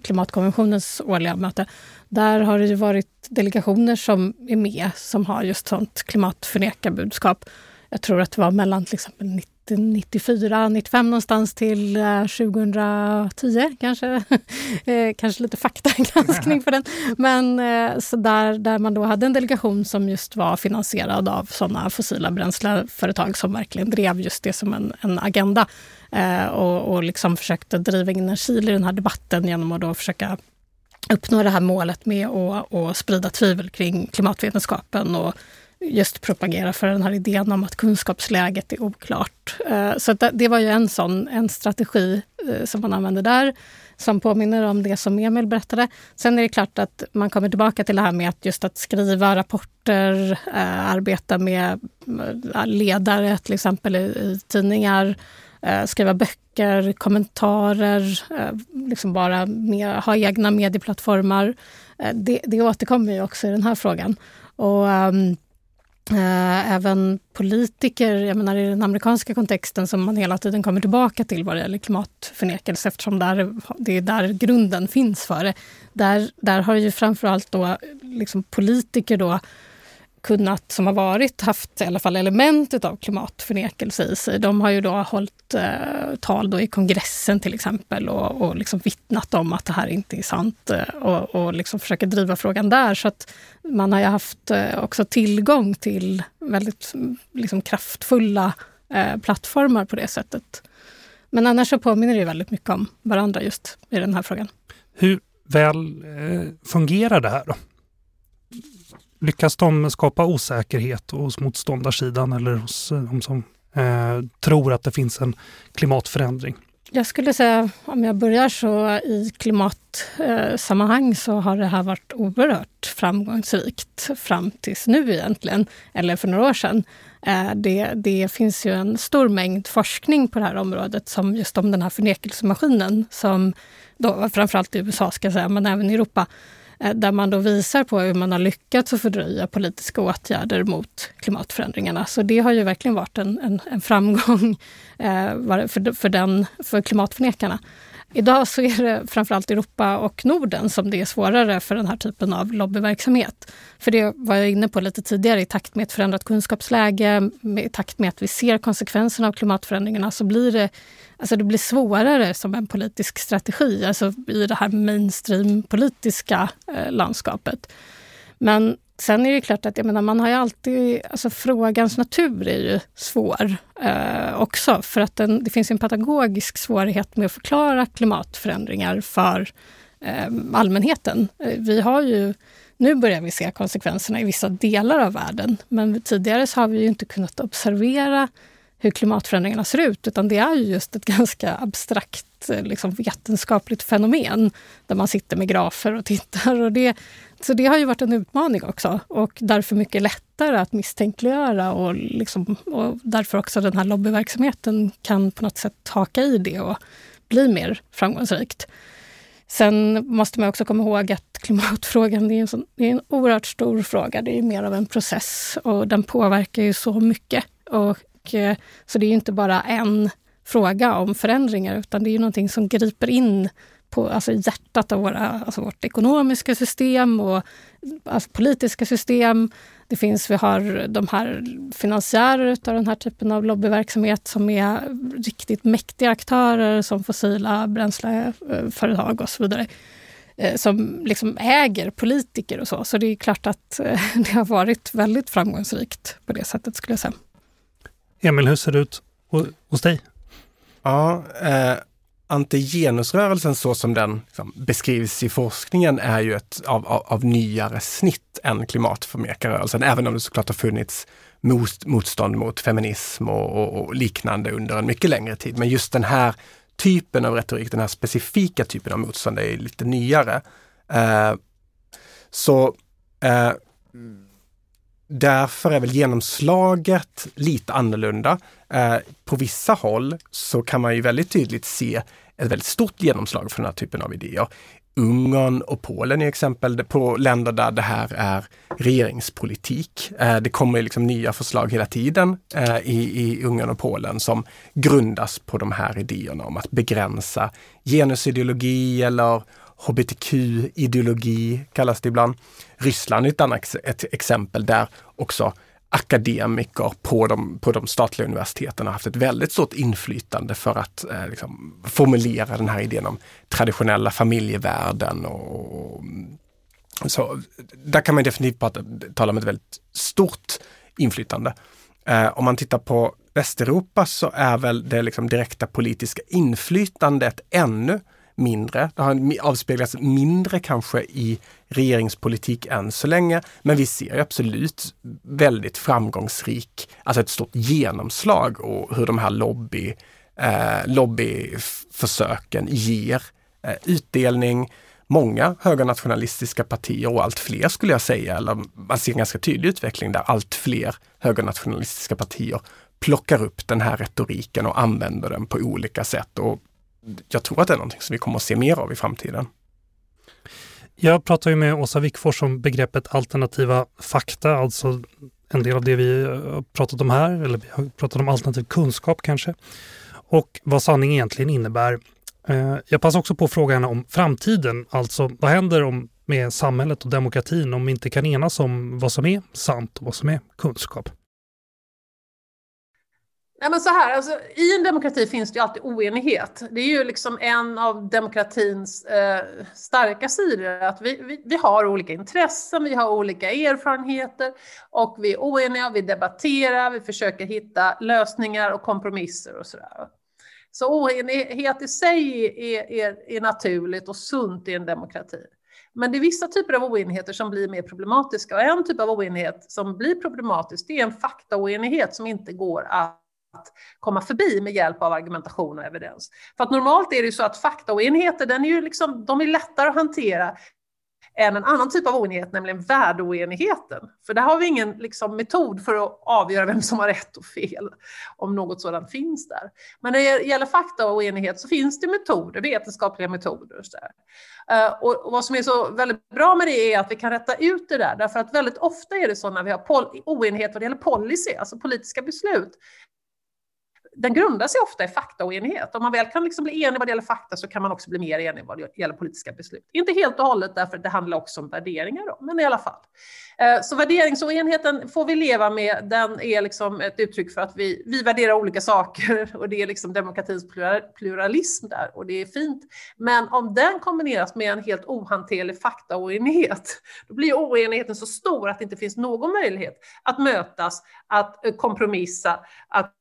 klimatkonventionens årliga möte. Där har det ju varit delegationer som är med som har just sånt klimatförnekarbudskap. Jag tror att det var mellan till exempel 94, 95 någonstans till eh, 2010 kanske. Eh, kanske lite faktagranskning för den. Men eh, så där, där man då hade en delegation som just var finansierad av sådana fossila bränsleföretag som verkligen drev just det som en, en agenda. och, och liksom försökte driva in en kil i den här debatten genom att då försöka uppnå det här målet med att, att sprida tvivel kring klimatvetenskapen och just propagera för den här idén om att kunskapsläget är oklart. Eh, så det var ju en sån en strategi eh, som man använde där, som påminner om det som Emil berättade. Sen är det klart att man kommer tillbaka till det här med att just att skriva rapporter, eh, arbeta med ledare till exempel i tidningar, skriva böcker, kommentarer, liksom bara med, ha egna medieplattformar. Det, det återkommer ju också i den här frågan. Och um, Eh, även politiker, jag menar i den amerikanska kontexten som man hela tiden kommer tillbaka till vad det gäller klimatförnekelse eftersom där, det är där grunden finns för det. Där, där har ju framförallt då liksom politiker då kunnat, som har varit, haft i alla fall element av klimatförnekelse i sig. De har ju då hållit eh, tal då i kongressen till exempel och, och liksom vittnat om att det här inte är sant eh, och, och liksom försöker driva frågan där. Så att man har ju haft eh, också tillgång till väldigt liksom, kraftfulla eh, plattformar på det sättet. Men annars så påminner det väldigt mycket om varandra just i den här frågan. Hur väl eh, fungerar det här då? Lyckas de skapa osäkerhet hos motståndarsidan eller hos eh, de som eh, tror att det finns en klimatförändring? Jag skulle säga, om jag börjar så i klimatsammanhang eh, så har det här varit oerhört framgångsrikt fram tills nu egentligen, eller för några år sedan. Eh, det, det, finns ju en stor mängd forskning på det här området som just om den här förnekelsemaskinen som då, framförallt i USA ska jag säga, men även i Europa, Eh, där man då visar på hur man har lyckats att fördröja politiska åtgärder mot klimatförändringarna. Så det har ju verkligen varit en, en, en framgång eh, för, för, den, för klimatförnekarna. Idag så är det framförallt Europa och Norden som det är svårare för den här typen av lobbyverksamhet. För det var jag inne på lite tidigare, i takt med ett förändrat kunskapsläge, i takt med att vi ser konsekvenserna av klimatförändringarna så blir det, alltså det blir svårare som en politisk strategi, alltså i det här mainstream-politiska eh, landskapet. Men Sen är det klart att jag menar, man har ju alltid, alltså frågans natur är ju svår eh, också för att den, det finns en pedagogisk svårighet med att förklara klimatförändringar för eh, allmänheten. Eh, vi har ju, nu börjar vi se konsekvenserna i vissa delar av världen men tidigare så har vi ju inte kunnat observera hur klimatförändringarna ser ut, utan det är ju just ett ganska abstrakt eh, liksom, vetenskapligt fenomen där man sitter med grafer och tittar. Och det, så det har ju varit en utmaning också och därför mycket lättare att misstänkliggöra och, liksom, och därför också den här lobbyverksamheten kan på något sätt haka i det och bli mer framgångsrikt. Sen måste man också komma ihåg att klimatfrågan är en, sån, är en oerhört stor fråga. Det är mer av en process och den påverkar ju så mycket. Och, eh, så det är inte bara en fråga om förändringar utan det är någonting som griper in på alltså hjärtat av våra, alltså vårt ekonomiska system och alltså politiska system. Det finns, vi har de här finansiärer av den här typen av lobbyverksamhet som är riktigt mäktiga aktörer som fossila bränsleföretag och så vidare. eh, som liksom äger politiker och så. Så det är klart att eh, det har varit väldigt framgångsrikt på det sättet skulle jag säga. Emil, hur ser det ut hos dig? Ja, eh, antigenusrörelsen så som den liksom, beskrivs i forskningen är ju ett av, av, av nyare snitt än klimatförnekarrörelsen, även om det såklart har funnits mot, motstånd mot feminism och, och, och, liknande under en mycket längre tid. Men just den här typen av retorik, den här specifika typen av motstånd är lite nyare. Eh, så eh, Därför är väl genomslaget lite annorlunda. Eh, på vissa håll så kan man ju väldigt tydligt se ett väldigt stort genomslag för den här typen av idéer. Ungern och Polen är exempel på länder där det här är regeringspolitik. Eh, det kommer liksom nya förslag hela tiden eh, i, i Ungern och Polen som grundas på de här idéerna om att begränsa genusideologi eller hbtq-ideologi kallas det ibland. Ryssland är ett annat ett exempel där också akademiker på de, på de statliga universiteten har haft ett väldigt stort inflytande för att eh, liksom, formulera den här idén om traditionella familjevärden. Och, och, så, där kan man definitivt prata, tala om ett väldigt stort inflytande. Eh, om man tittar på Västeuropa så är väl det liksom direkta politiska inflytandet ännu mindre. Det har avspeglats mindre kanske i regeringspolitik än så länge. Men vi ser absolut väldigt framgångsrik, alltså ett stort genomslag och hur de här lobby, eh, lobbyförsöken ger eh, utdelning. Många högernationalistiska partier och allt fler skulle jag säga, eller man ser en ganska tydlig utveckling där allt fler högernationalistiska partier plockar upp den här retoriken och använder den på olika sätt. Och jag tror att det är någonting som vi kommer att se mer av i framtiden. Jag pratar ju med Åsa Wickfors om begreppet alternativa fakta, alltså en del av det vi eh, har pratat om här, eller vi har pratat om alternativ kunskap kanske, och vad sanning egentligen innebär. Eh, jag passar också på frågan om framtiden, alltså vad händer om, med samhället och demokratin om vi inte kan enas om vad som är sant och vad som är kunskap? Nej, men så här, alltså, I en demokrati finns det ju alltid oenighet. Det är ju liksom en av demokratins eh, starka sidor, att vi, vi, vi, har olika intressen, vi har olika erfarenheter och vi är oeniga, vi debatterar, vi försöker hitta lösningar och kompromisser och sådär. Så oenighet i sig är, är, är naturligt och sunt i en demokrati. Men det är vissa typer av oenigheter som blir mer problematiska och en typ av oenighet som blir problematisk, det är en faktaoenighet som inte går att att komma förbi med hjälp av argumentation och evidens. För att normalt är det ju så att faktaoenigheter, den är ju liksom, de är lättare att hantera än en annan typ av oenighet, nämligen värdeoenigheten. För där har vi ingen liksom, metod för att avgöra vem som har rätt och fel, om något sådant finns där. Men när det gäller faktaoenighet så finns det metoder, vetenskapliga metoder. Och, så eh, och, och vad som är så väldigt bra med det är att vi kan rätta ut det där, därför att väldigt ofta är det så när vi har oenighet vad det gäller policy, alltså politiska beslut, den grundar sig ofta i faktaoenighet. Om man väl kan liksom bli enig vad det gäller fakta så kan man också bli mer enig vad det gäller politiska beslut. Inte helt och hållet därför att det handlar också om värderingar, då, men i alla fall. Eh, så värderingsoenheten får vi leva med. Den är liksom ett uttryck för att vi, vi värderar olika saker och det är liksom demokratins pluralism där och det är fint. Men om den kombineras med en helt ohanterlig faktaoenighet, då blir oenigheten så stor att det inte finns någon möjlighet att mötas, att eh, kompromissa, att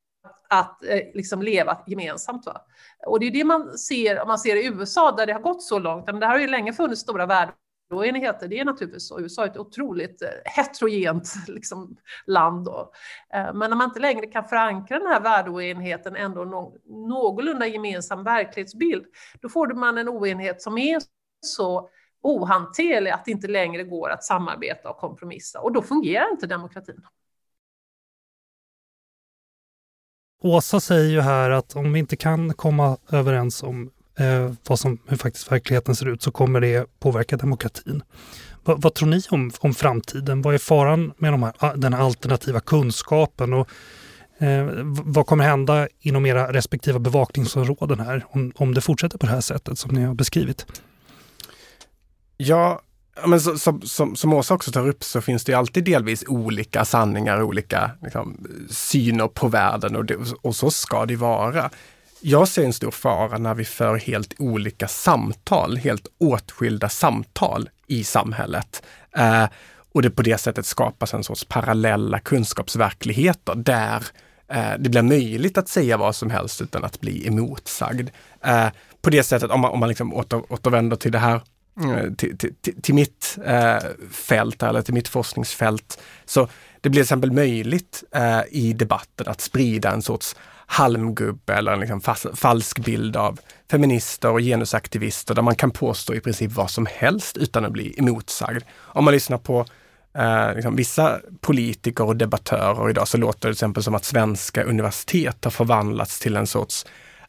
att eh, liksom leva gemensamt. Va? Och det är det man ser, om man ser i USA där det har gått så långt. Men det här har ju länge funnits stora värdeoenigheter. Det är naturligtvis så. USA är ett otroligt eh, heterogent liksom, land. Då. Eh, men när man inte längre kan förankra den här värdeoenigheten ändå nå någorlunda gemensam verklighetsbild, då får man en oenighet som är så ohanterlig att det inte längre går att samarbeta och kompromissa. Och då fungerar inte demokratin. Åsa säger ju här att om vi inte kan komma överens om eh, vad som, hur faktiskt verkligheten ser ut så kommer det påverka demokratin. Va, vad tror ni om, om framtiden? Vad är faran med de här, ah, den alternativa kunskapen? Och, eh, vad kommer hända inom era respektive bevakningsområden här om, om det fortsätter på det här sättet som ni har beskrivit? Ja, men så, som, som, som Åsa också tar upp så finns det alltid delvis olika sanningar, olika liksom, syner på världen och, det, och så ska det vara. jag ser en stor fara när vi för helt olika samtal, helt åtskilda samtal i samhället. Eh, och det på det sättet skapas en sorts parallella kunskapsverkligheter där eh, det blir möjligt att säga vad som helst utan att bli emotsagd. Eh, på det sättet, om man, om man liksom åter, återvänder till det här Eh, till, till, till, mitt eh, fält eller till mitt forskningsfält. Så det blir till exempel möjligt eh, i debatten att sprida en sorts halmgubbe eller en liksom falsk bild av feminister och genusaktivister där man kan påstå i princip vad som helst utan att bli emotsagd. Om man lyssnar på eh, liksom, vissa politiker och debattörer idag så låter det till exempel som att svenska universitet har förvandlats till en sorts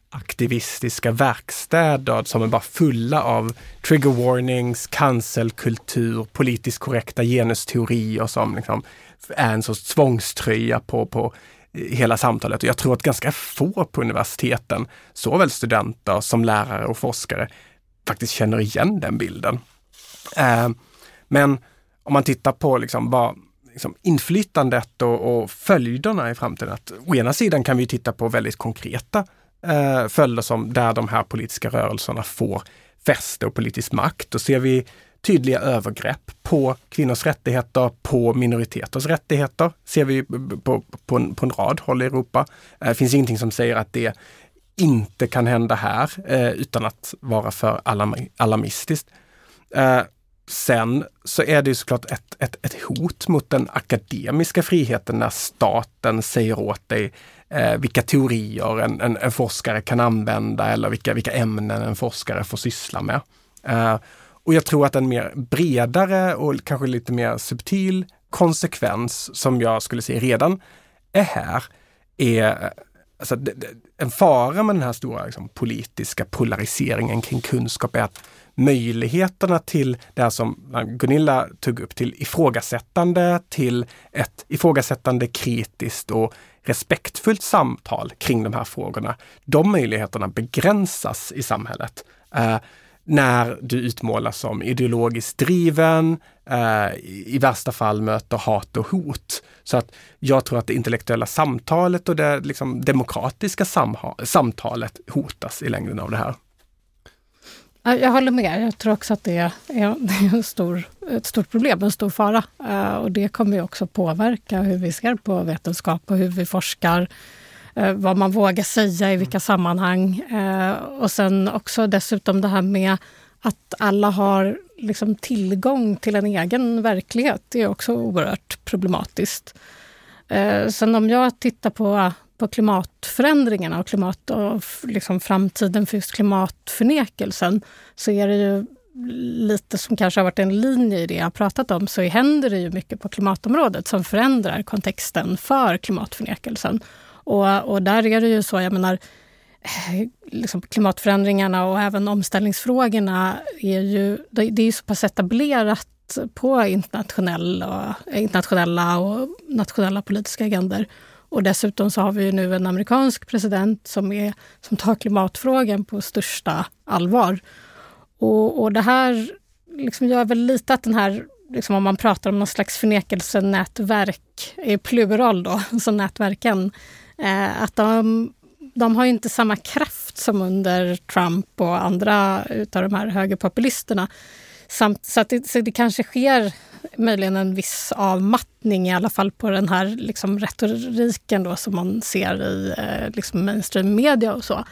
aktivistiska verkstäder som är bara fulla av trigger warnings, cancelkultur, politiskt korrekta genusteorier som liksom är en sorts tvångströja på, på hela samtalet. Och jag tror att ganska få på universiteten, såväl studenter som lärare och forskare, faktiskt känner igen den bilden. Eh, men om man tittar på liksom vad liksom inflytandet och, och följderna i framtiden. Att å ena sidan kan vi titta på väldigt konkreta eh, följder som där de här politiska rörelserna får fäste och politisk makt. Då ser vi tydliga övergrepp på kvinnors rättigheter, på minoriteters rättigheter, ser vi på, på, en, på en rad håll i Europa. Det eh, finns ingenting som säger att det inte kan hända här eh, utan att vara för alarmistiskt. Eh, sen så är det såklart ett, ett, ett hot mot den akademiska friheten när staten säger åt dig eh, vilka teorier en, en, en, forskare kan använda eller vilka, vilka ämnen en forskare får syssla med. Eh, och jag tror att en mer bredare och kanske lite mer subtil konsekvens som jag skulle säga redan är här är alltså, en fara med den här stora liksom, politiska polariseringen kring kunskap är att möjligheterna till det här som eh, Gunilla tog upp, till ifrågasättande, till ett ifrågasättande kritiskt och respektfullt samtal kring de här frågorna. De möjligheterna begränsas i samhället. Eh, när du utmålas som ideologiskt driven, eh, i värsta fall möter hat och hot. Så att jag tror att det intellektuella samtalet och det liksom, demokratiska samtalet hotas i längden av det här. Jag håller med. Jag tror också att det är, en stor, ett stort problem, en stor fara. Eh, och det kommer också påverka hur vi ser på vetenskap och hur vi forskar. Eh, vad man vågar säga i vilka sammanhang. Eh, och sen också dessutom det här med att alla har liksom tillgång till en egen verklighet. Det är också oerhört problematiskt. Sen om jag tittar på på klimatförändringarna och, klimat och liksom framtiden för just klimatförnekelsen så är det ju lite som kanske har varit en linje i det jag pratat om, så händer det ju mycket på klimatområdet som förändrar kontexten för klimatförnekelsen. Och, och där är det ju så, jag menar, eh, liksom klimatförändringarna och även omställningsfrågorna är ju, det är ju så pass etablerat på internationella, eh, internationella och nationella politiska agendor. Och dessutom så har vi nu en amerikansk president som, är, som tar klimatfrågan på största allvar. Och, och det här liksom gör väl lite att den här, liksom om man pratar om någon slags förnekelsenätverk, i plural då, så nätverken, Eh, att de, de har inte samma kraft som under Trump och andra utav de här högerpopulisterna. Samt, så, att det, så det kanske sker möjligen en viss avmattning i alla fall på den här liksom, retoriken då, som man ser i eh, liksom mainstream media och så.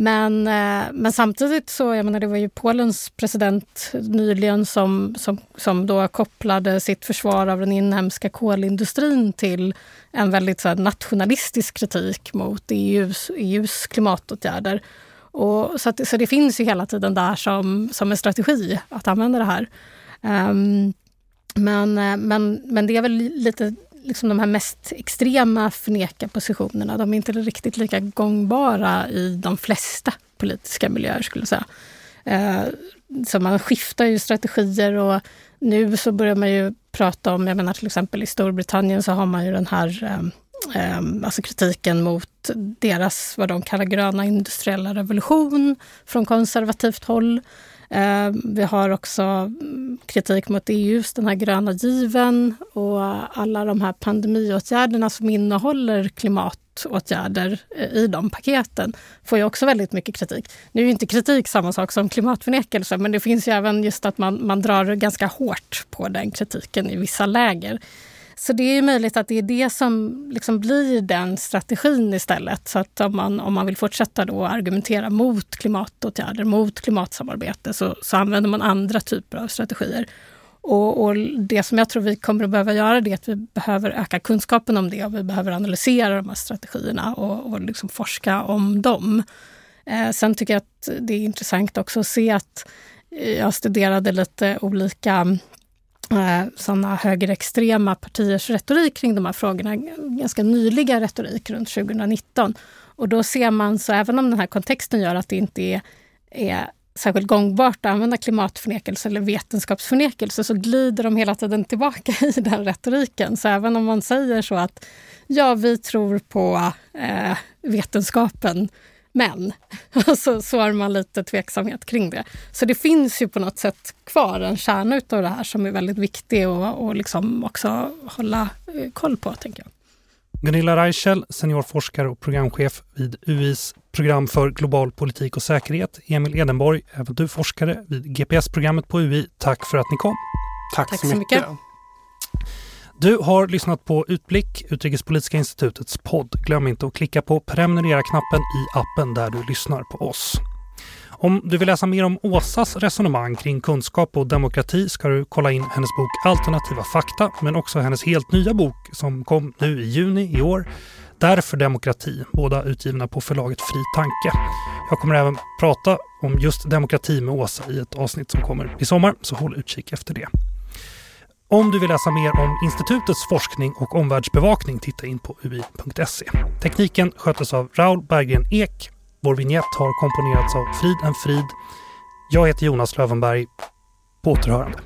Men, eh, men samtidigt så, jag menar det var ju Polens president nyligen som, som, som då kopplade sitt försvar av den inhemska kolindustrin till en väldigt så här, nationalistisk kritik mot EUs, EUs klimatåtgärder. Och, så, att, så det finns ju hela tiden där som, som en strategi att använda det här. Um, men, eh, men, men det är väl lite liksom de här mest extrema förnekarpositionerna. De är inte riktigt lika gångbara i de flesta politiska miljöer skulle jag säga. Eh, så man skiftar ju strategier och nu så börjar man ju prata om, jag menar till exempel i Storbritannien så har man ju den här ehm, ehm, alltså kritiken mot deras, vad de kallar gröna industriella revolution från konservativt håll. Eh, vi har också kritik mot EUs den här gröna given och alla de här pandemiåtgärderna som innehåller klimatåtgärder eh, i de paketen får ju också väldigt mycket kritik. Nu är inte kritik samma sak som klimatförnekelse men det finns ju även just att man, man drar ganska hårt på den kritiken i vissa läger. Så det är möjligt att det är det som liksom blir den strategin istället. Så att om man, om man vill fortsätta då argumentera mot klimatåtgärder, mot klimatsamarbete, så, så använder man andra typer av strategier. Och, och, det som jag tror vi kommer att behöva göra det är att vi behöver öka kunskapen om det och vi behöver analysera de här strategierna och, och liksom forska om dem. Eh, sen tycker jag att det är intressant också att se att jag studerade lite olika Eh, sådana högerextrema partiers retorik kring de här frågorna. Ganska nyliga retorik runt 2019. Och då ser man, så även om den här kontexten gör att det inte är, är särskilt gångbart att använda klimatförnekelse eller vetenskapsförnekelse så glider de hela tiden tillbaka i den retoriken. Så även om man säger så att ja, vi tror på eh, vetenskapen men så, så har man lite tveksamhet kring det. Så det finns ju på något sätt kvar en kärna utav det här som är väldigt viktig och, och liksom också hålla eh, koll på, tänker jag. Gunilla Reichel, seniorforskare och programchef vid UIs program för global politik och säkerhet. Emil Edenborg, även du forskare vid GPS-programmet på UI. Tack för att ni kom. Tack, Tack så, mycket. mycket. Du har lyssnat på Utblick, Utrikespolitiska institutets podd. Glöm inte att klicka på prenumerera-knappen i appen där du lyssnar på oss. Om du vill läsa mer om Åsas resonemang kring kunskap och demokrati ska du kolla in hennes bok Alternativa fakta, men också hennes helt nya bok som kom nu i juni i år, Därför demokrati, båda utgivna på förlaget Fri Tanke. Jag kommer även prata om just demokrati med Åsa i ett avsnitt som kommer i sommar, så håll utkik efter det. Om du vill läsa mer om institutets forskning och omvärldsbevakning titta in på ui.se. Tekniken sköttes av Raul Berggren Ek. Vår vignett har komponerats av Frid en Frid. Jag heter Jonas Lövenberg. På återhörande.